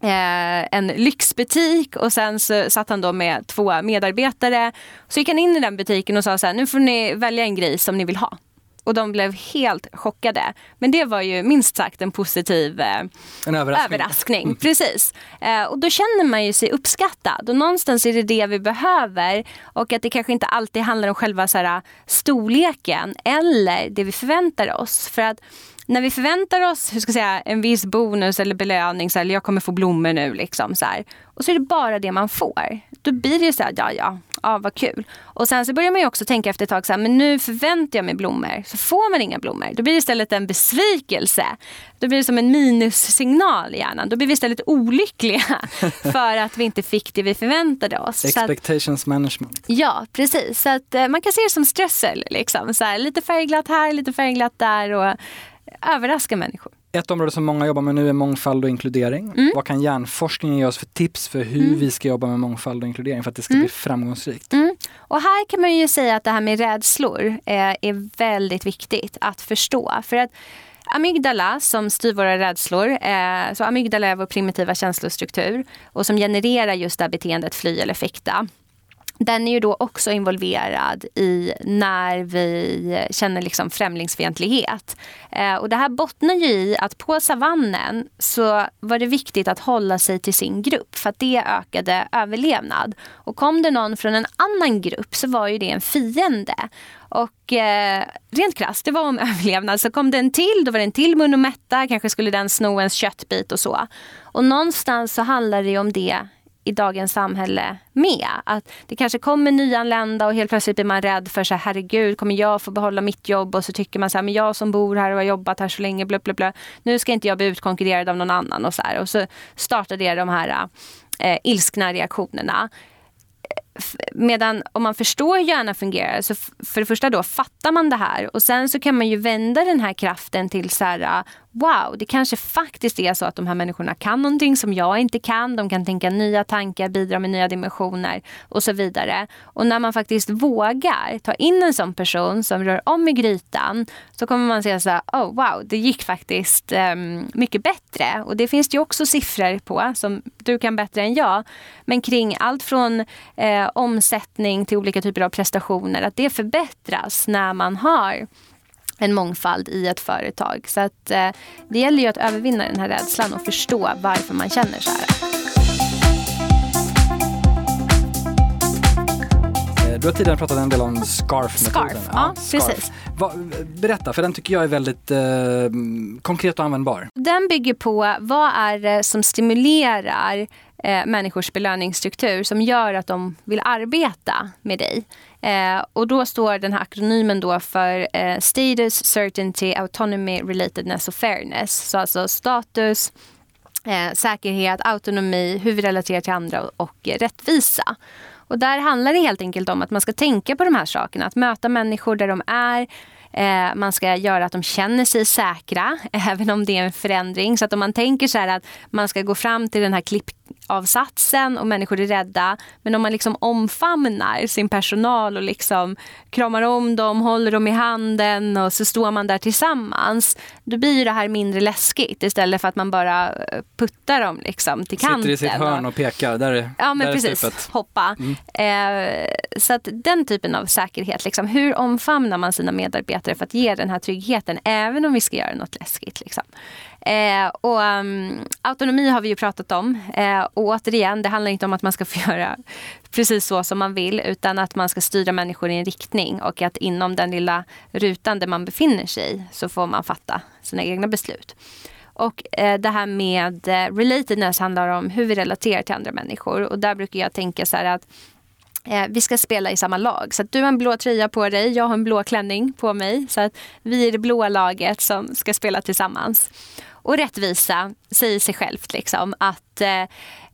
eh, en lyxbutik och sen så satt han då med två medarbetare. Så gick han in i den butiken och sa så här, nu får ni välja en grej som ni vill ha och de blev helt chockade. Men det var ju minst sagt en positiv eh, en överraskning. överraskning. Mm. Precis. Eh, och då känner man ju sig uppskattad och någonstans är det det vi behöver och att det kanske inte alltid handlar om själva så här, storleken eller det vi förväntar oss. För att när vi förväntar oss hur ska jag säga, en viss bonus eller belöning, så här, eller jag kommer få blommor nu, liksom, så här, och så är det bara det man får. Då blir det så här, ja ja, ja vad kul. Och sen så börjar man ju också tänka efter ett tag, så här, men nu förväntar jag mig blommor. Så får man inga blommor. Då blir det istället en besvikelse. Då blir det som en minussignal i hjärnan. Då blir vi istället olyckliga för att vi inte fick det vi förväntade oss. Expectations att, management. Ja, precis. Så att, eh, man kan se det som strössel. Liksom. Så här, lite färgglatt här, lite färgglatt där. Och överraska människor. Ett område som många jobbar med nu är mångfald och inkludering. Mm. Vad kan hjärnforskningen ge oss för tips för hur mm. vi ska jobba med mångfald och inkludering för att det ska mm. bli framgångsrikt? Mm. Och här kan man ju säga att det här med rädslor eh, är väldigt viktigt att förstå. För att Amygdala som styr våra rädslor, eh, så amygdala är vår primitiva känslostruktur och som genererar just det här beteendet fly eller fäkta den är ju då också involverad i när vi känner liksom främlingsfientlighet. Eh, och det här bottnar ju i att på savannen så var det viktigt att hålla sig till sin grupp för att det ökade överlevnad. Och kom det någon från en annan grupp så var ju det en fiende. Och eh, rent krasst, det var om överlevnad. Så kom det en till, då var det en till mun och mätta. Kanske skulle den sno ens köttbit och så. Och någonstans så handlar det om det i dagens samhälle med. Att det kanske kommer nyanlända och helt plötsligt blir man rädd för så här, herregud, kommer jag få behålla mitt jobb? Och så tycker man så här, men jag som bor här och har jobbat här så länge, blö, blö, blö. nu ska inte jag bli utkonkurrerad av någon annan och så här. Och så startar det de här eh, ilskna reaktionerna. Medan om man förstår hur hjärnan fungerar så för det första då fattar man det här och sen så kan man ju vända den här kraften till så här wow, det kanske faktiskt är så att de här människorna kan någonting som jag inte kan. De kan tänka nya tankar, bidra med nya dimensioner och så vidare. Och när man faktiskt vågar ta in en sån person som rör om i grytan så kommer man säga så här, oh wow, det gick faktiskt um, mycket bättre. Och det finns det ju också siffror på som du kan bättre än jag. Men kring allt från eh, omsättning till olika typer av prestationer, att det förbättras när man har en mångfald i ett företag. Så att, eh, det gäller ju att övervinna den här rädslan och förstå varför man känner så här. Du har tidigare pratat en del om SCARF-metoden. Scarf, ja, scarf. precis. Va, berätta, för den tycker jag är väldigt eh, konkret och användbar. Den bygger på vad är det som stimulerar eh, människors belöningsstruktur som gör att de vill arbeta med dig. Eh, och då står den här akronymen då för eh, Status, Certainty, Autonomy, Relatedness och Fairness. Så alltså status, eh, säkerhet, autonomi, hur vi relaterar till andra och, och rättvisa. Och där handlar det helt enkelt om att man ska tänka på de här sakerna. Att möta människor där de är, Eh, man ska göra att de känner sig säkra, även om det är en förändring. Så att om man tänker så att man ska gå fram till den här klippavsatsen och människor är rädda. Men om man liksom omfamnar sin personal och liksom kramar om dem, håller dem i handen och så står man där tillsammans. Då blir det här mindre läskigt istället för att man bara eh, puttar dem liksom till kanten. Sitter i sitt hörn och pekar, där är Ja men där precis, stupet. hoppa. Mm. Eh, så att den typen av säkerhet, liksom, hur omfamnar man sina medarbetare bättre för att ge den här tryggheten även om vi ska göra något läskigt. Liksom. Eh, och, um, autonomi har vi ju pratat om. Eh, och återigen, det handlar inte om att man ska få göra precis så som man vill utan att man ska styra människor i en riktning och att inom den lilla rutan där man befinner sig så får man fatta sina egna beslut. Och eh, det här med eh, relatedness handlar om hur vi relaterar till andra människor och där brukar jag tänka så här att vi ska spela i samma lag. Så att du har en blå tröja på dig, jag har en blå klänning på mig. Så att vi är det blåa laget som ska spela tillsammans. Och rättvisa säger sig självt liksom att eh,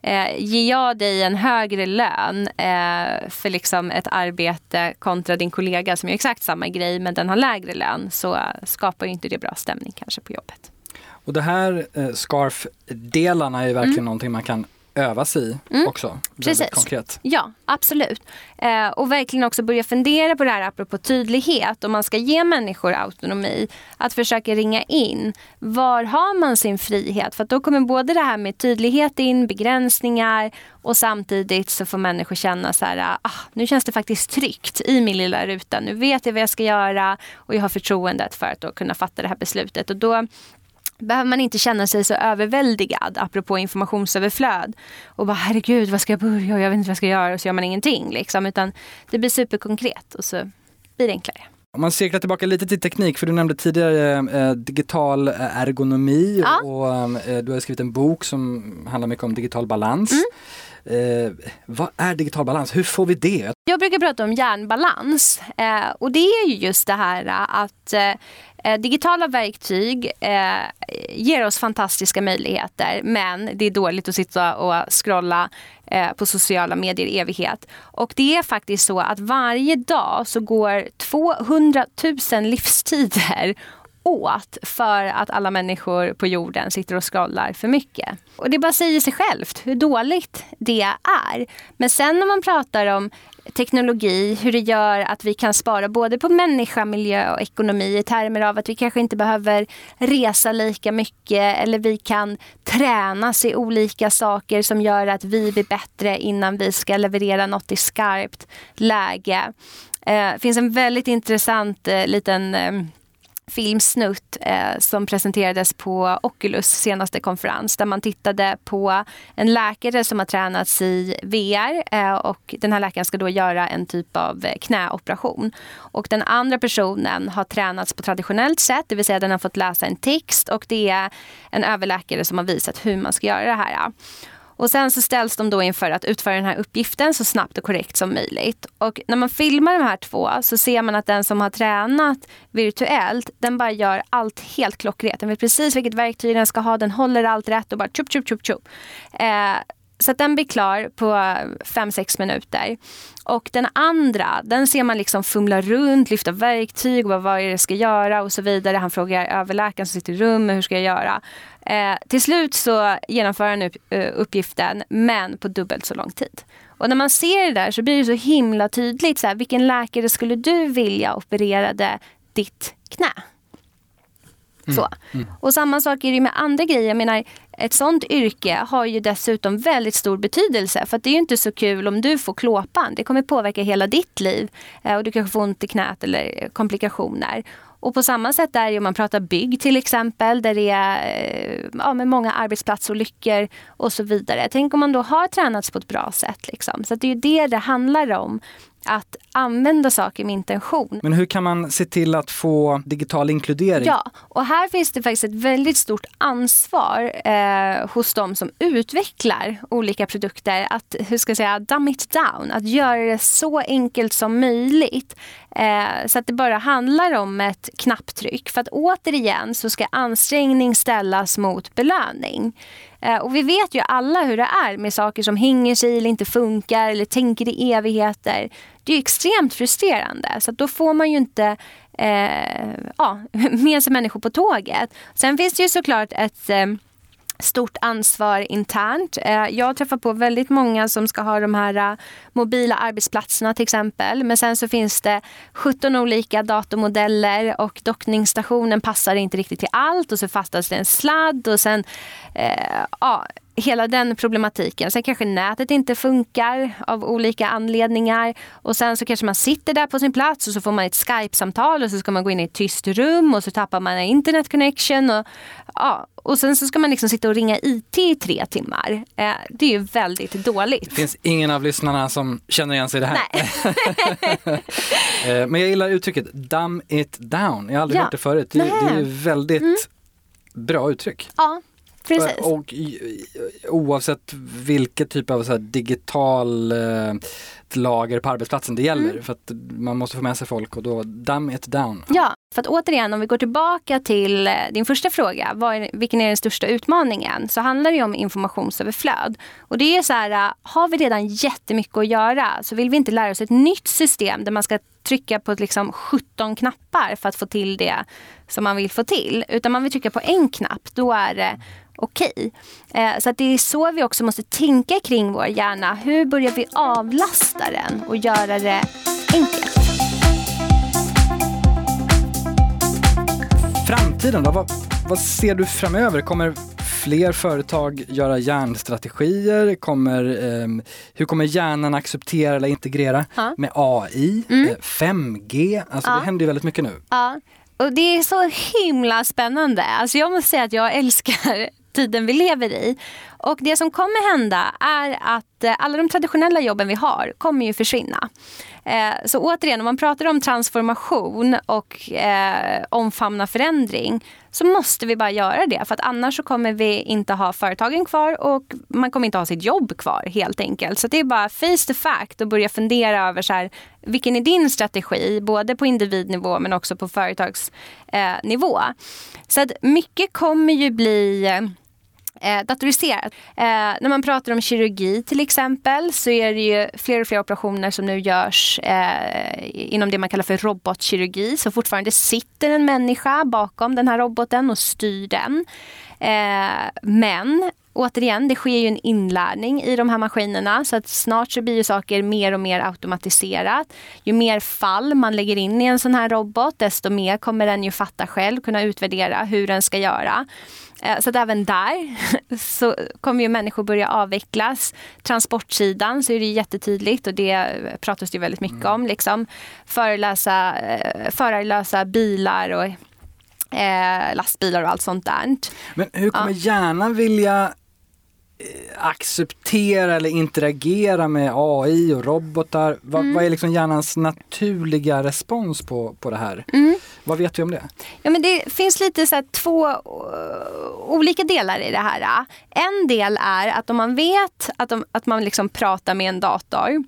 eh, ger jag dig en högre lön eh, för liksom ett arbete kontra din kollega som gör exakt samma grej men den har lägre lön så skapar inte det bra stämning kanske på jobbet. Och det här eh, scarf-delarna är ju verkligen mm. någonting man kan öva sig i mm. också. Precis. Konkret. Ja, absolut. Eh, och verkligen också börja fundera på det här apropå tydlighet. Om man ska ge människor autonomi. Att försöka ringa in. Var har man sin frihet? För då kommer både det här med tydlighet in, begränsningar och samtidigt så får människor känna så här, ah, nu känns det faktiskt tryggt i min lilla ruta. Nu vet jag vad jag ska göra och jag har förtroendet för att då kunna fatta det här beslutet. Och då behöver man inte känna sig så överväldigad apropå informationsöverflöd. Och bara herregud, vad ska jag börja? Jag vet inte vad jag ska göra. Och så gör man ingenting. Liksom. Utan det blir superkonkret och så blir det enklare. Om man cirklar tillbaka lite till teknik, för du nämnde tidigare eh, digital eh, ergonomi ja. och eh, du har skrivit en bok som handlar mycket om digital balans. Mm. Eh, vad är digital balans? Hur får vi det? Jag brukar prata om hjärnbalans eh, och det är ju just det här att eh, digitala verktyg eh, ger oss fantastiska möjligheter men det är dåligt att sitta och scrolla eh, på sociala medier i evighet. Och det är faktiskt så att varje dag så går 200 000 livstider åt för att alla människor på jorden sitter och scrollar för mycket. Och det bara säger sig självt hur dåligt det är. Men sen när man pratar om teknologi, hur det gör att vi kan spara både på människa, miljö och ekonomi i termer av att vi kanske inte behöver resa lika mycket eller vi kan tränas i olika saker som gör att vi blir bättre innan vi ska leverera något i skarpt läge. Det eh, finns en väldigt intressant eh, liten eh, filmsnutt eh, som presenterades på Oculus senaste konferens där man tittade på en läkare som har tränats i VR eh, och den här läkaren ska då göra en typ av eh, knäoperation. Och den andra personen har tränats på traditionellt sätt, det vill säga den har fått läsa en text och det är en överläkare som har visat hur man ska göra det här. Och sen så ställs de då inför att utföra den här uppgiften så snabbt och korrekt som möjligt. Och när man filmar de här två så ser man att den som har tränat virtuellt, den bara gör allt helt klockrent. Den vet precis vilket verktyg den ska ha, den håller allt rätt och bara tjup, tjup, tjup, tjup. Eh, så att den blir klar på 5-6 minuter. Och den andra, den ser man liksom fumla runt, lyfta verktyg, vad, vad är det ska göra och så vidare. Han frågar överläkaren som sitter i rummet, hur ska jag göra? Eh, till slut så genomför han upp, uh, uppgiften, men på dubbelt så lång tid. Och när man ser det där så blir det så himla tydligt. Så här, vilken läkare skulle du vilja opererade ditt knä? Mm. Så. Mm. Och samma sak är det med andra grejer. Jag menar, ett sånt yrke har ju dessutom väldigt stor betydelse. För det är ju inte så kul om du får klåpan. Det kommer påverka hela ditt liv. Eh, och du kanske får ont i knät eller eh, komplikationer. Och på samma sätt är det om man pratar bygg till exempel, där det är eh, ja, med många arbetsplatsolyckor och så vidare. Tänk om man då har tränats på ett bra sätt. Liksom. Så det är ju det det handlar om att använda saker med intention. Men hur kan man se till att få digital inkludering? Ja, och här finns det faktiskt ett väldigt stort ansvar eh, hos de som utvecklar olika produkter att, hur ska jag säga, dumb it down, att göra det så enkelt som möjligt. Eh, så att det bara handlar om ett knapptryck. För att återigen så ska ansträngning ställas mot belöning. Eh, och vi vet ju alla hur det är med saker som hänger sig eller inte funkar eller tänker i evigheter. Det är extremt frustrerande. Så då får man ju inte eh, ja, med sig människor på tåget. Sen finns det ju såklart ett eh, stort ansvar internt. Eh, jag träffar på väldigt många som ska ha de här eh, mobila arbetsplatserna till exempel. Men sen så finns det 17 olika datormodeller och dockningsstationen passar inte riktigt till allt och så fastnas det en sladd och sen eh, ja, hela den problematiken. Sen kanske nätet inte funkar av olika anledningar. Och sen så kanske man sitter där på sin plats och så får man ett Skype-samtal och så ska man gå in i ett tyst rum och så tappar man internet connection. Och, ja, och sen så ska man liksom sitta och ringa IT i tre timmar. Eh, det är ju väldigt dåligt. Det finns ingen av lyssnarna som känner igen sig i det här. eh, men jag gillar uttrycket dumb it down. Jag har aldrig ja. hört det förut. Det, det är väldigt mm. bra uttryck. Ja, Precis. Och oavsett vilket typ av så digital eh, restlager på arbetsplatsen det gäller. Mm. För att man måste få med sig folk och då dumb it down. Ja, för att återigen om vi går tillbaka till eh, din första fråga, är, vilken är den största utmaningen? Så handlar det om informationsöverflöd. Och det är så här, eh, har vi redan jättemycket att göra så vill vi inte lära oss ett nytt system där man ska trycka på liksom 17 knappar för att få till det som man vill få till. Utan man vill trycka på en knapp, då är det okej. Okay. Eh, så att det är så vi också måste tänka kring vår hjärna. Hur börjar vi avlasta den och göra det enkelt? Framtiden då? Vad, vad ser du framöver? Kommer fler företag göra hjärnstrategier? Kommer, eh, hur kommer hjärnan acceptera eller integrera ja. med AI, mm. 5G? Eh, alltså ja. det händer ju väldigt mycket nu. Ja. Och det är så himla spännande. Alltså jag måste säga att jag älskar tiden vi lever i. Och det som kommer hända är att eh, alla de traditionella jobben vi har kommer ju försvinna. Eh, så återigen, om man pratar om transformation och eh, omfamna förändring så måste vi bara göra det. För att annars så kommer vi inte ha företagen kvar och man kommer inte ha sitt jobb kvar helt enkelt. Så det är bara face the fact och börja fundera över så här, vilken är din strategi? Både på individnivå men också på företagsnivå. Eh, så att mycket kommer ju bli eh, eh, datoriserat. Eh, när man pratar om kirurgi till exempel så är det ju fler och fler operationer som nu görs eh, inom det man kallar för robotkirurgi. Så fortfarande sitter en människa bakom den här roboten och styr den. Eh, men återigen, det sker ju en inlärning i de här maskinerna så att snart så blir ju saker mer och mer automatiserat. Ju mer fall man lägger in i en sån här robot desto mer kommer den ju fatta själv, kunna utvärdera hur den ska göra. Eh, så att även där så kommer ju människor börja avvecklas. Transportsidan så är det jättetydligt och det pratas det väldigt mycket om. Liksom. Förelösa, eh, förarlösa bilar och eh, lastbilar och allt sånt där. Men hur kommer ja. hjärnan vilja acceptera eller interagera med AI och robotar? Va, mm. Vad är liksom hjärnans naturliga respons på, på det här? Mm. Vad vet vi om det? Ja, men det finns lite så två uh, olika delar i det här. En del är att om man vet att, de, att man liksom pratar med en dator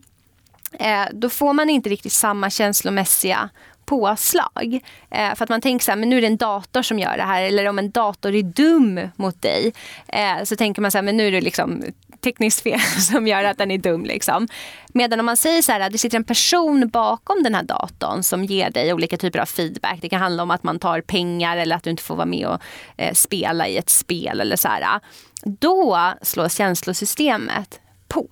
eh, då får man inte riktigt samma känslomässiga påslag. Eh, för att man tänker så här, men nu är det en dator som gör det här. Eller om en dator är dum mot dig. Eh, så tänker man så här, men nu är det liksom tekniskt fel som gör att den är dum. Liksom. Medan om man säger så här, att det sitter en person bakom den här datorn som ger dig olika typer av feedback. Det kan handla om att man tar pengar eller att du inte får vara med och eh, spela i ett spel eller så här. Då slås känslosystemet på.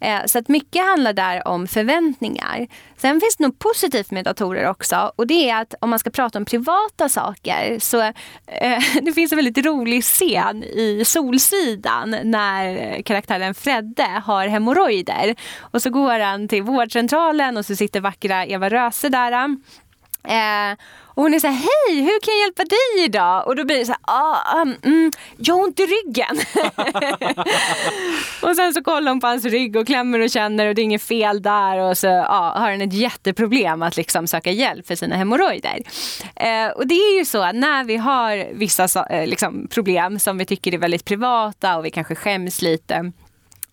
Eh, så att mycket handlar där om förväntningar. Sen finns det något positivt med datorer också och det är att om man ska prata om privata saker så eh, det finns en väldigt rolig scen i Solsidan när eh, karaktären Fredde har hemorrojder och så går han till vårdcentralen och så sitter vackra Eva Röse där. Eh, och hon är så här, hej hur kan jag hjälpa dig idag? Och då blir det så här, ah, um, mm, jag har ont i ryggen. och sen så kollar hon på hans rygg och klämmer och känner och det är inget fel där. Och så ah, har han ett jätteproblem att liksom söka hjälp för sina hemorrojder. Eh, och det är ju så att när vi har vissa eh, liksom, problem som vi tycker är väldigt privata och vi kanske skäms lite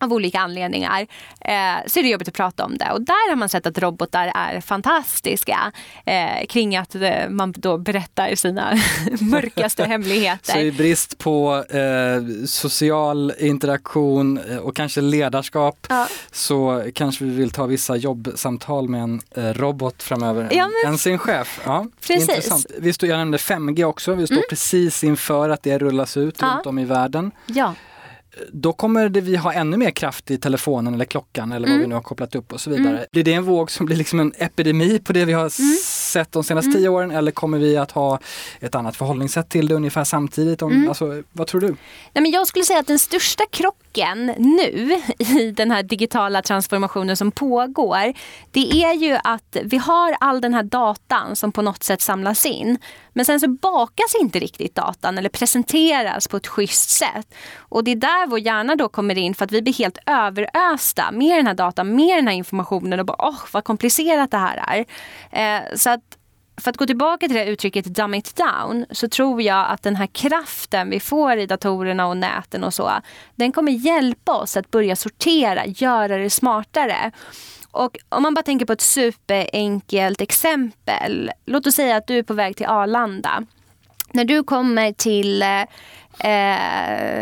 av olika anledningar eh, så är det jobbigt att prata om det. Och där har man sett att robotar är fantastiska eh, kring att eh, man då berättar sina mörkaste hemligheter. Så i brist på eh, social interaktion eh, och kanske ledarskap ja. så kanske vi vill ta vissa jobbsamtal med en eh, robot framöver ja, men... än sin chef. Ja, precis. Intressant. Vi stod, jag nämnde 5G också, vi står mm. precis inför att det rullas ut ja. runt om i världen. Ja då kommer det vi ha ännu mer kraft i telefonen eller klockan eller vad mm. vi nu har kopplat upp och så vidare. Mm. Blir det en våg som blir liksom en epidemi på det vi har mm. sett de senaste mm. tio åren eller kommer vi att ha ett annat förhållningssätt till det ungefär samtidigt? Om, mm. alltså, vad tror du? Nej, men jag skulle säga att den största krocken nu i den här digitala transformationen som pågår det är ju att vi har all den här datan som på något sätt samlas in. Men sen så bakas inte riktigt datan eller presenteras på ett schysst sätt. Och det är där vår hjärna då kommer in för att vi blir helt överösta med den här datan, med den här informationen och bara åh vad komplicerat det här är. Eh, så att för att gå tillbaka till det uttrycket dumb it down så tror jag att den här kraften vi får i datorerna och näten och så, den kommer hjälpa oss att börja sortera, göra det smartare. Och om man bara tänker på ett superenkelt exempel. Låt oss säga att du är på väg till Arlanda. När du kommer till eh,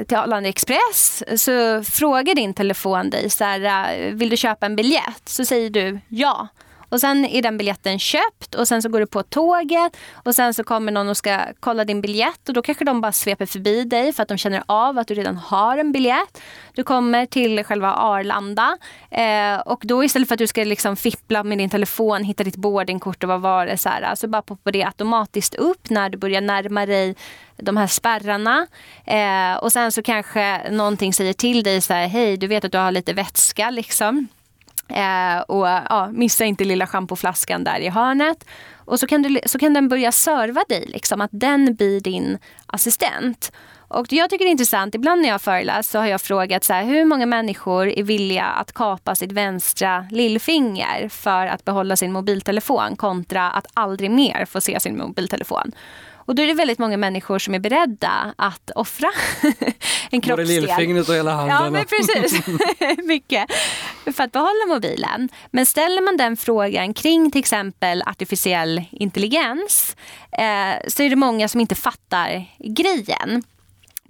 till Arlanda Express så frågar din telefon dig så här, vill du köpa en biljett? Så säger du ja. Och sen är den biljetten köpt och sen så går du på tåget och sen så kommer någon och ska kolla din biljett och då kanske de bara sveper förbi dig för att de känner av att du redan har en biljett. Du kommer till själva Arlanda eh, och då istället för att du ska liksom fippla med din telefon, hitta ditt boardingkort och vad var det så här, så bara poppar det automatiskt upp när du börjar närma dig de här spärrarna. Eh, och sen så kanske någonting säger till dig så här, hej du vet att du har lite vätska liksom. Eh, och ja, missa inte lilla schampoflaskan där i hörnet. Och så kan, du, så kan den börja serva dig, liksom, att den blir din assistent. Och jag tycker det är intressant, ibland när jag föreläst så har jag frågat så här, hur många människor är villiga att kapa sitt vänstra lillfinger för att behålla sin mobiltelefon kontra att aldrig mer få se sin mobiltelefon. Och då är det väldigt många människor som är beredda att offra en kroppsdel. Både lillfingret och hela handen. Ja, men precis. Mycket. För att behålla mobilen. Men ställer man den frågan kring till exempel artificiell intelligens eh, så är det många som inte fattar grejen.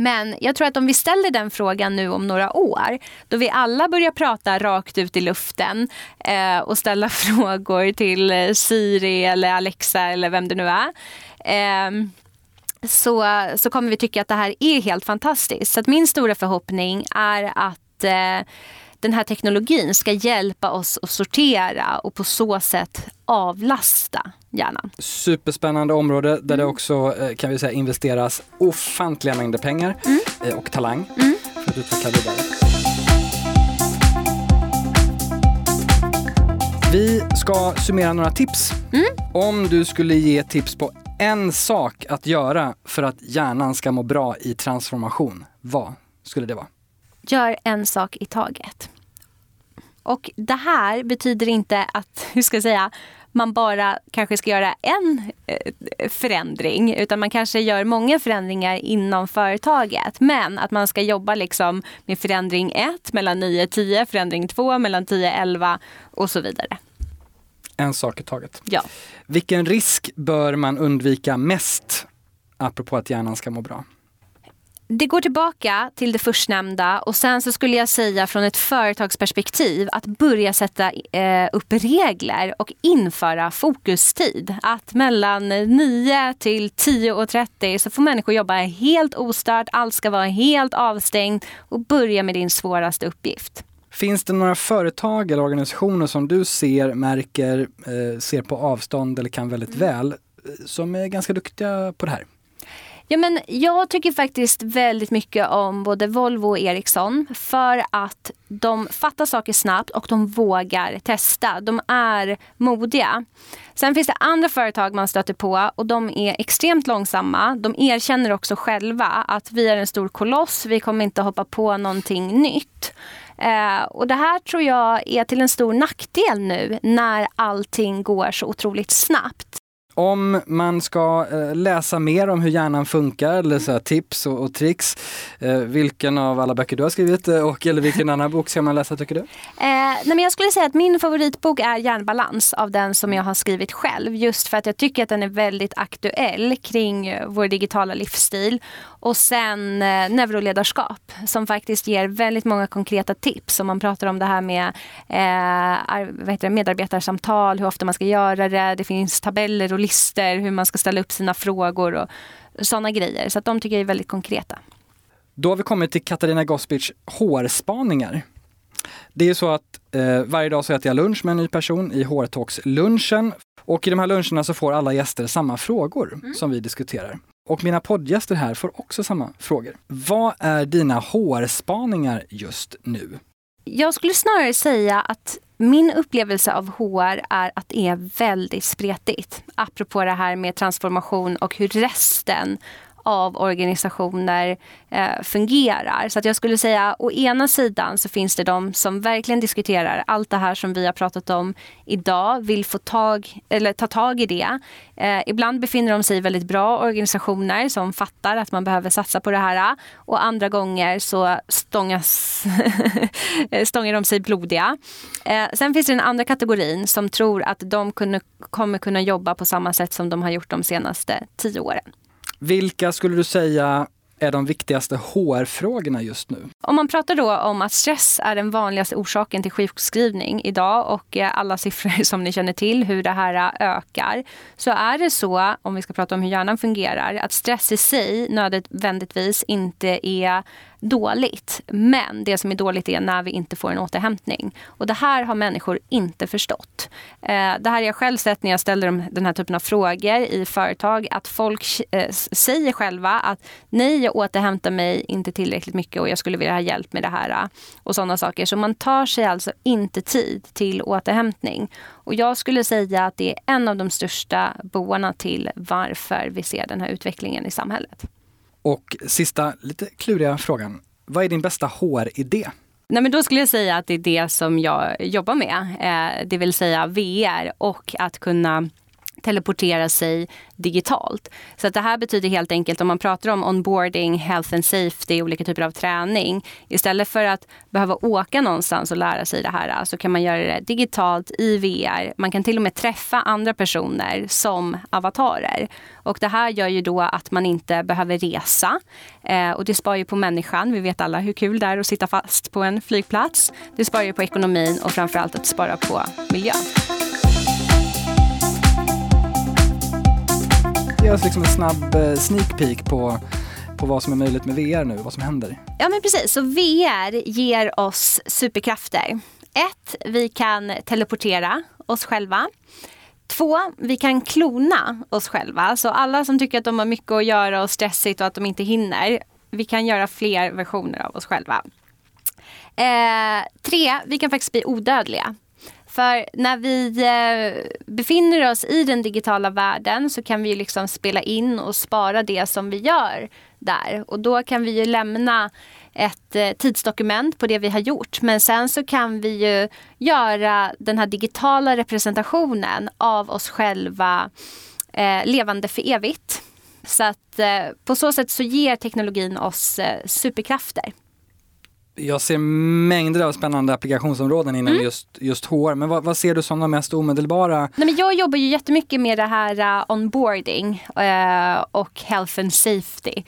Men jag tror att om vi ställer den frågan nu om några år, då vi alla börjar prata rakt ut i luften eh, och ställa frågor till eh, Siri eller Alexa eller vem det nu är. Eh, så, så kommer vi tycka att det här är helt fantastiskt. Så min stora förhoppning är att eh, den här teknologin ska hjälpa oss att sortera och på så sätt avlasta hjärnan. Superspännande område där mm. det också eh, kan vi säga investeras ofantliga mängder pengar mm. Eh, och talang mm. för att utveckla vidare. Vi ska summera några tips. Mm. Om du skulle ge tips på en sak att göra för att hjärnan ska må bra i transformation, vad skulle det vara? Gör en sak i taget. Och det här betyder inte att, hur ska jag säga, man bara kanske ska göra en eh, förändring utan man kanske gör många förändringar inom företaget. Men att man ska jobba liksom med förändring 1 mellan 9 och 10, förändring 2 mellan 10 och 11 och så vidare. En sak i taget. Ja. Vilken risk bör man undvika mest apropå att hjärnan ska må bra? Det går tillbaka till det förstnämnda och sen så skulle jag säga från ett företagsperspektiv att börja sätta eh, upp regler och införa fokustid. Att mellan 9 till 10.30 så får människor jobba helt ostört, allt ska vara helt avstängt och börja med din svåraste uppgift. Finns det några företag eller organisationer som du ser, märker, eh, ser på avstånd eller kan väldigt mm. väl, eh, som är ganska duktiga på det här? Ja, men jag tycker faktiskt väldigt mycket om både Volvo och Ericsson för att de fattar saker snabbt och de vågar testa. De är modiga. Sen finns det andra företag man stöter på och de är extremt långsamma. De erkänner också själva att vi är en stor koloss, vi kommer inte hoppa på någonting nytt. Eh, och det här tror jag är till en stor nackdel nu när allting går så otroligt snabbt. Om man ska eh, läsa mer om hur hjärnan funkar eller så tips och, och tricks, eh, vilken av alla böcker du har skrivit eh, och eller vilken annan bok ska man läsa tycker du? Eh, nej men jag skulle säga att min favoritbok är Hjärnbalans av den som jag har skrivit själv. Just för att jag tycker att den är väldigt aktuell kring vår digitala livsstil. Och sen eh, neuroledarskap som faktiskt ger väldigt många konkreta tips. Om man pratar om det här med eh, det, medarbetarsamtal, hur ofta man ska göra det. Det finns tabeller och listor, hur man ska ställa upp sina frågor och sådana grejer. Så att de tycker jag är väldigt konkreta. Då har vi kommit till Katarina Gospic hårspaningar. Det är så att eh, varje dag så äter jag lunch med en ny person i Hårtalks-lunchen. Och i de här luncherna så får alla gäster samma frågor mm. som vi diskuterar. Och mina poddgäster här får också samma frågor. Vad är dina hårspaningar just nu? Jag skulle snarare säga att min upplevelse av HR är att det är väldigt spretigt. Apropå det här med transformation och hur resten av organisationer eh, fungerar. Så att jag skulle säga å ena sidan så finns det de som verkligen diskuterar allt det här som vi har pratat om idag, vill få tag, eller ta tag i det. Eh, ibland befinner de sig i väldigt bra organisationer som fattar att man behöver satsa på det här och andra gånger så stångas, stångar de sig blodiga. Eh, sen finns det den andra kategorin som tror att de kunde, kommer kunna jobba på samma sätt som de har gjort de senaste tio åren. Vilka skulle du säga är de viktigaste HR-frågorna just nu? Om man pratar då om att stress är den vanligaste orsaken till sjukskrivning idag och eh, alla siffror som ni känner till hur det här eh, ökar. Så är det så, om vi ska prata om hur hjärnan fungerar, att stress i sig nödvändigtvis inte är dåligt. Men det som är dåligt är när vi inte får en återhämtning. Och det här har människor inte förstått. Eh, det här har jag själv sett när jag ställer den här typen av frågor i företag. Att folk eh, säger själva att nej, jag återhämtar mig inte tillräckligt mycket och jag skulle vilja ha hjälp med det här. Eh, och sådana saker. Så man tar sig alltså inte tid till återhämtning. Och jag skulle säga att det är en av de största boarna till varför vi ser den här utvecklingen i samhället. Och sista, lite kluriga frågan. Vad är din bästa HR-idé? Nej, men då skulle jag säga att det är det som jag jobbar med, eh, det vill säga VR och att kunna teleportera sig digitalt. Så att det här betyder helt enkelt om man pratar om onboarding, health and safety, olika typer av träning. Istället för att behöva åka någonstans och lära sig det här så kan man göra det digitalt i VR. Man kan till och med träffa andra personer som avatarer. Och det här gör ju då att man inte behöver resa. Eh, och det sparar ju på människan. Vi vet alla hur kul det är att sitta fast på en flygplats. Det sparar ju på ekonomin och framförallt att spara på miljön. Ge oss liksom en snabb eh, sneak peek på, på vad som är möjligt med VR nu, vad som händer. Ja men precis, så VR ger oss superkrafter. Ett, vi kan teleportera oss själva. Två, vi kan klona oss själva. Så alla som tycker att de har mycket att göra och stressigt och att de inte hinner, vi kan göra fler versioner av oss själva. Eh, tre, vi kan faktiskt bli odödliga. För när vi eh, befinner oss i den digitala världen så kan vi liksom spela in och spara det som vi gör där. Och då kan vi ju lämna ett eh, tidsdokument på det vi har gjort. Men sen så kan vi ju göra den här digitala representationen av oss själva eh, levande för evigt. Så att eh, på så sätt så ger teknologin oss eh, superkrafter jag ser mängder av spännande applikationsområden inom mm. just, just HR. Men vad, vad, ser du som de mest omedelbara? Nej, men jag jobbar ju jättemycket med det här uh, onboarding uh, och health and safety.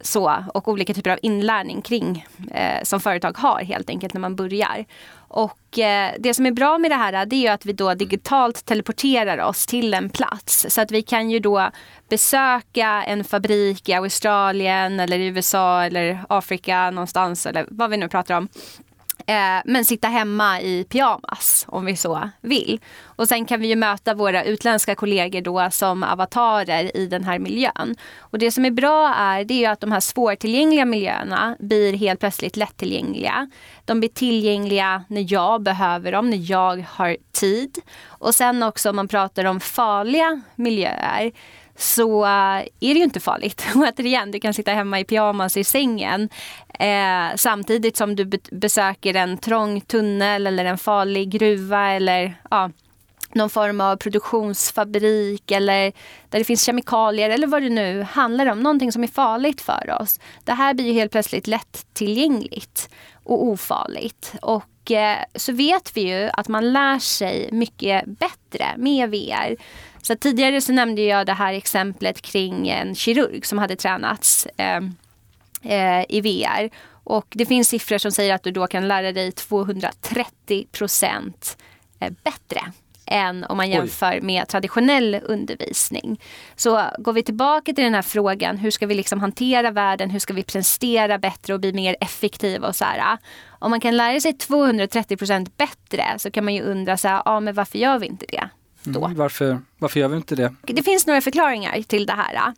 Så, och olika typer av inlärning kring uh, som företag har helt enkelt när man börjar. Och eh, det som är bra med det här det är att vi då digitalt teleporterar oss till en plats. Så att vi kan ju då besöka en fabrik i Australien eller i USA eller Afrika någonstans eller vad vi nu pratar om. Eh, men sitta hemma i pyjamas om vi så vill. Och sen kan vi ju möta våra utländska kollegor då som avatarer i den här miljön. Och det som är bra är det är att de här svårtillgängliga miljöerna blir helt plötsligt lättillgängliga. De blir tillgängliga när jag behöver dem, när jag har tid. Och sen också om man pratar om farliga miljöer så eh, är det ju inte farligt. återigen, du kan sitta hemma i pyjamas i sängen eh, samtidigt som du besöker en trång tunnel eller en farlig gruva eller ja, någon form av produktionsfabrik eller där det finns kemikalier eller vad det nu handlar om. Någonting som är farligt för oss. Det här blir ju helt plötsligt lättillgängligt och ofarligt. Och eh, så vet vi ju att man lär sig mycket bättre med VR. Så tidigare så nämnde jag det här exemplet kring en kirurg som hade tränats eh, eh, i VR. Och det finns siffror som säger att du då kan lära dig 230 procent eh, bättre än om man jämför Oj. med traditionell undervisning. Så går vi tillbaka till den här frågan, hur ska vi liksom hantera världen, hur ska vi prestera bättre och bli mer effektiva och så här. Om man kan lära sig 230 procent bättre så kan man ju undra så här, ja men varför gör vi inte det? Då? Mm, varför, varför gör vi inte det? Det finns några förklaringar till det här.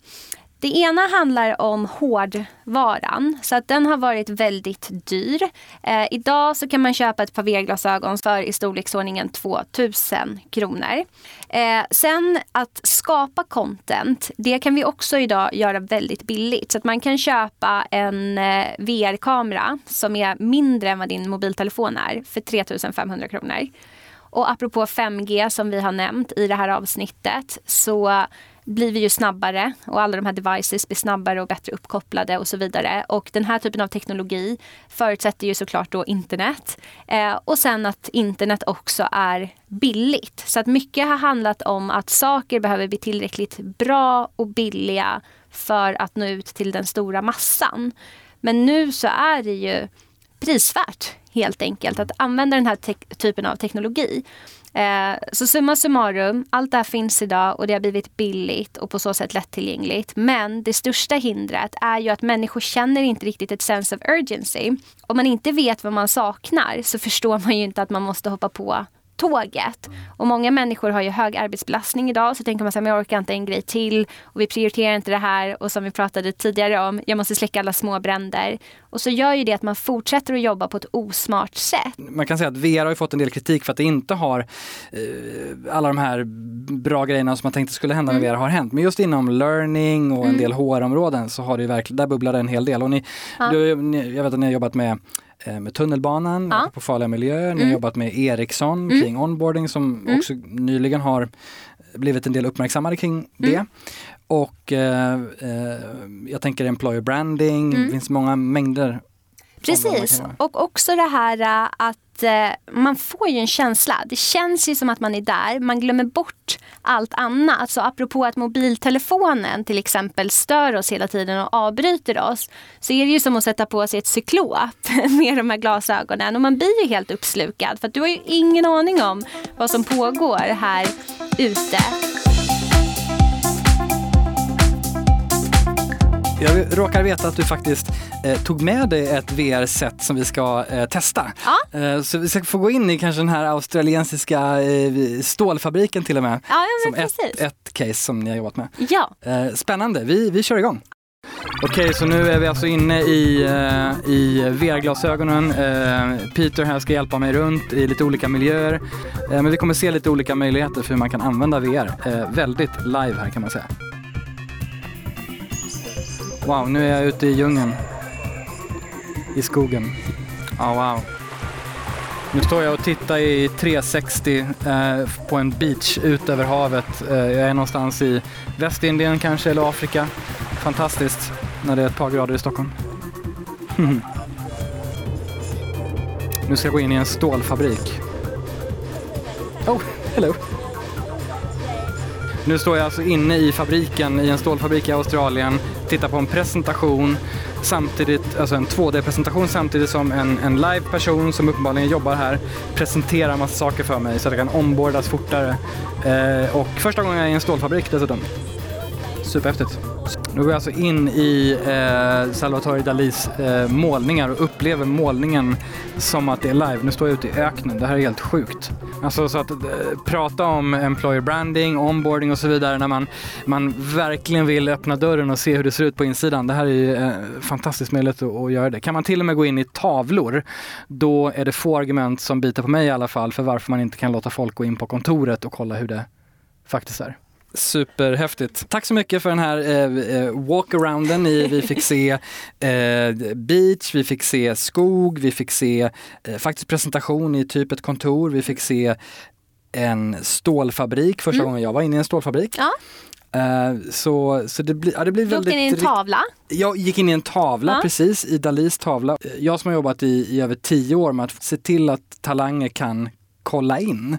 Det ena handlar om hårdvaran, så att den har varit väldigt dyr. Eh, idag så kan man köpa ett par VR-glasögon för i storleksordningen 2000 kronor. Eh, sen att skapa content, det kan vi också idag göra väldigt billigt. Så att man kan köpa en eh, VR-kamera som är mindre än vad din mobiltelefon är för 3500 kronor. Och apropå 5G som vi har nämnt i det här avsnittet så blir vi ju snabbare och alla de här devices blir snabbare och bättre uppkopplade och så vidare. Och den här typen av teknologi förutsätter ju såklart då internet. Eh, och sen att internet också är billigt. Så att mycket har handlat om att saker behöver bli tillräckligt bra och billiga för att nå ut till den stora massan. Men nu så är det ju prisvärt helt enkelt att använda den här typen av teknologi. Eh, så summa summarum, allt det här finns idag och det har blivit billigt och på så sätt lättillgängligt. Men det största hindret är ju att människor känner inte riktigt ett sense of urgency. Om man inte vet vad man saknar så förstår man ju inte att man måste hoppa på tåget. Och många människor har ju hög arbetsbelastning idag så tänker man så här, jag orkar inte en grej till och vi prioriterar inte det här och som vi pratade tidigare om, jag måste släcka alla små bränder. Och så gör ju det att man fortsätter att jobba på ett osmart sätt. Man kan säga att VR har fått en del kritik för att det inte har eh, alla de här bra grejerna som man tänkte skulle hända med mm. VR har hänt. Men just inom learning och en mm. del HR-områden så har det ju verkligen, där bubblar det en hel del. Och ni, ja. du, jag vet att ni har jobbat med med tunnelbanan, ja. på farliga miljöer. Ni har mm. jobbat med Ericsson mm. kring onboarding som mm. också nyligen har blivit en del uppmärksammade kring mm. det. Och eh, eh, jag tänker employer branding, det finns många mängder Precis, och också det här äh, att eh, man får ju en känsla. Det känns ju som att man är där, man glömmer bort allt annat. Så apropå att mobiltelefonen till exempel stör oss hela tiden och avbryter oss. Så är det ju som att sätta på sig ett cyklop med de här glasögonen. Och man blir ju helt uppslukad för att du har ju ingen aning om vad som pågår här ute. Jag råkar veta att du faktiskt eh, tog med dig ett VR-set som vi ska eh, testa. Ja. Eh, så vi ska få gå in i kanske den här australiensiska eh, stålfabriken till och med. Ja, som ett, ett, case som ni har jobbat med. Ja. Eh, spännande, vi, vi kör igång. Okej, så nu är vi alltså inne i, uh, i VR-glasögonen. Uh, Peter här ska hjälpa mig runt i lite olika miljöer. Uh, men vi kommer se lite olika möjligheter för hur man kan använda VR. väldigt live här kan man säga. Wow, nu är jag ute i djungeln. I skogen. Ja, oh, wow. Nu står jag och tittar i 360 eh, på en beach ut över havet. Eh, jag är någonstans i Västindien kanske, eller Afrika. Fantastiskt när det är ett par grader i Stockholm. nu ska jag gå in i en stålfabrik. Oh, hello! Nu står jag alltså inne i fabriken, i en stålfabrik i Australien, tittar på en presentation samtidigt, alltså en 2D-presentation samtidigt som en, en live-person som uppenbarligen jobbar här presenterar massa saker för mig så att jag kan ombordas fortare. Eh, och första gången jag är i en stålfabrik dessutom. Superhäftigt. Nu går jag alltså in i eh, Salvatore Dalis eh, målningar och upplever målningen som att det är live. Nu står jag ute i öknen, det här är helt sjukt. Alltså så att eh, prata om employer branding, onboarding och så vidare när man, man verkligen vill öppna dörren och se hur det ser ut på insidan. Det här är ju eh, fantastisk möjlighet att, att göra det. Kan man till och med gå in i tavlor, då är det få argument som biter på mig i alla fall för varför man inte kan låta folk gå in på kontoret och kolla hur det faktiskt är. Superhäftigt. Tack så mycket för den här eh, eh walkarounden. Vi fick se eh, beach, vi fick se skog, vi fick se eh, faktiskt presentation i typ ett kontor, vi fick se en stålfabrik första mm. gången jag var inne i en stålfabrik. Ja. Uh, så, så det, blir, ja, det blir du väldigt... Du gick in i en tavla? Jag gick in i en tavla, ja. precis, i Dalis tavla. Jag som har jobbat i, i över tio år med att se till att talanger kan kolla in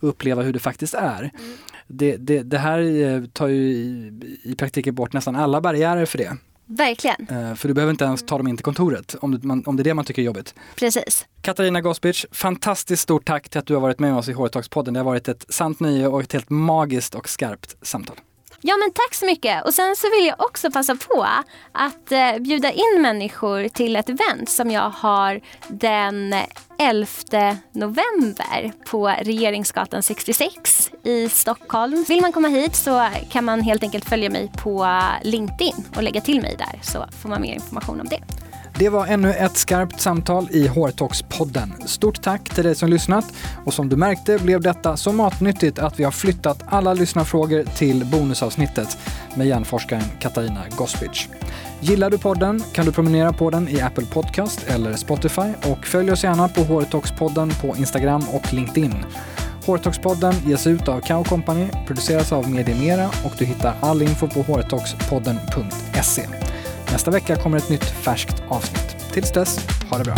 och uppleva hur det faktiskt är. Mm det, det, det här eh, tar ju i, i praktiken bort nästan alla barriärer för det. Verkligen. Uh, för du behöver inte ens ta dem in till kontoret om det, man, om det är det man tycker är jobbigt. Precis. Katarina Gospic, fantastiskt stort tack till att du har varit med oss i HR-talks-podden. Det har varit ett sant nöje och ett helt magiskt och skarpt samtal. Ja men tack så mycket. Och sen så vill jag också passa på att eh, bjuda in människor till ett event som jag har den 11 november på Regeringsgatan 66 i Stockholm. Vill man komma hit så kan man helt enkelt följa mig på eh, LinkedIn och lägga till mig där så får man mer information om det. Det var ännu ett skarpt samtal i Hårtalks-podden. Stort tack till dig som lyssnat och som du märkte blev detta så matnyttigt att vi har flyttat alla lyssnarfrågor till bonusavsnittet med hjärnforskaren Katarina Gospic. Gillar du podden kan du promenera på den i Apple Podcast eller Spotify och följ oss gärna på Hårtalks-podden på Instagram och LinkedIn. Hårtalkspodden ges ut av Kao Company, produceras av Mediemera och du hittar all info på hårtalkspodden.se. Nästa vecka kommer ett nytt färskt avsnitt. Tills dess, ha det bra.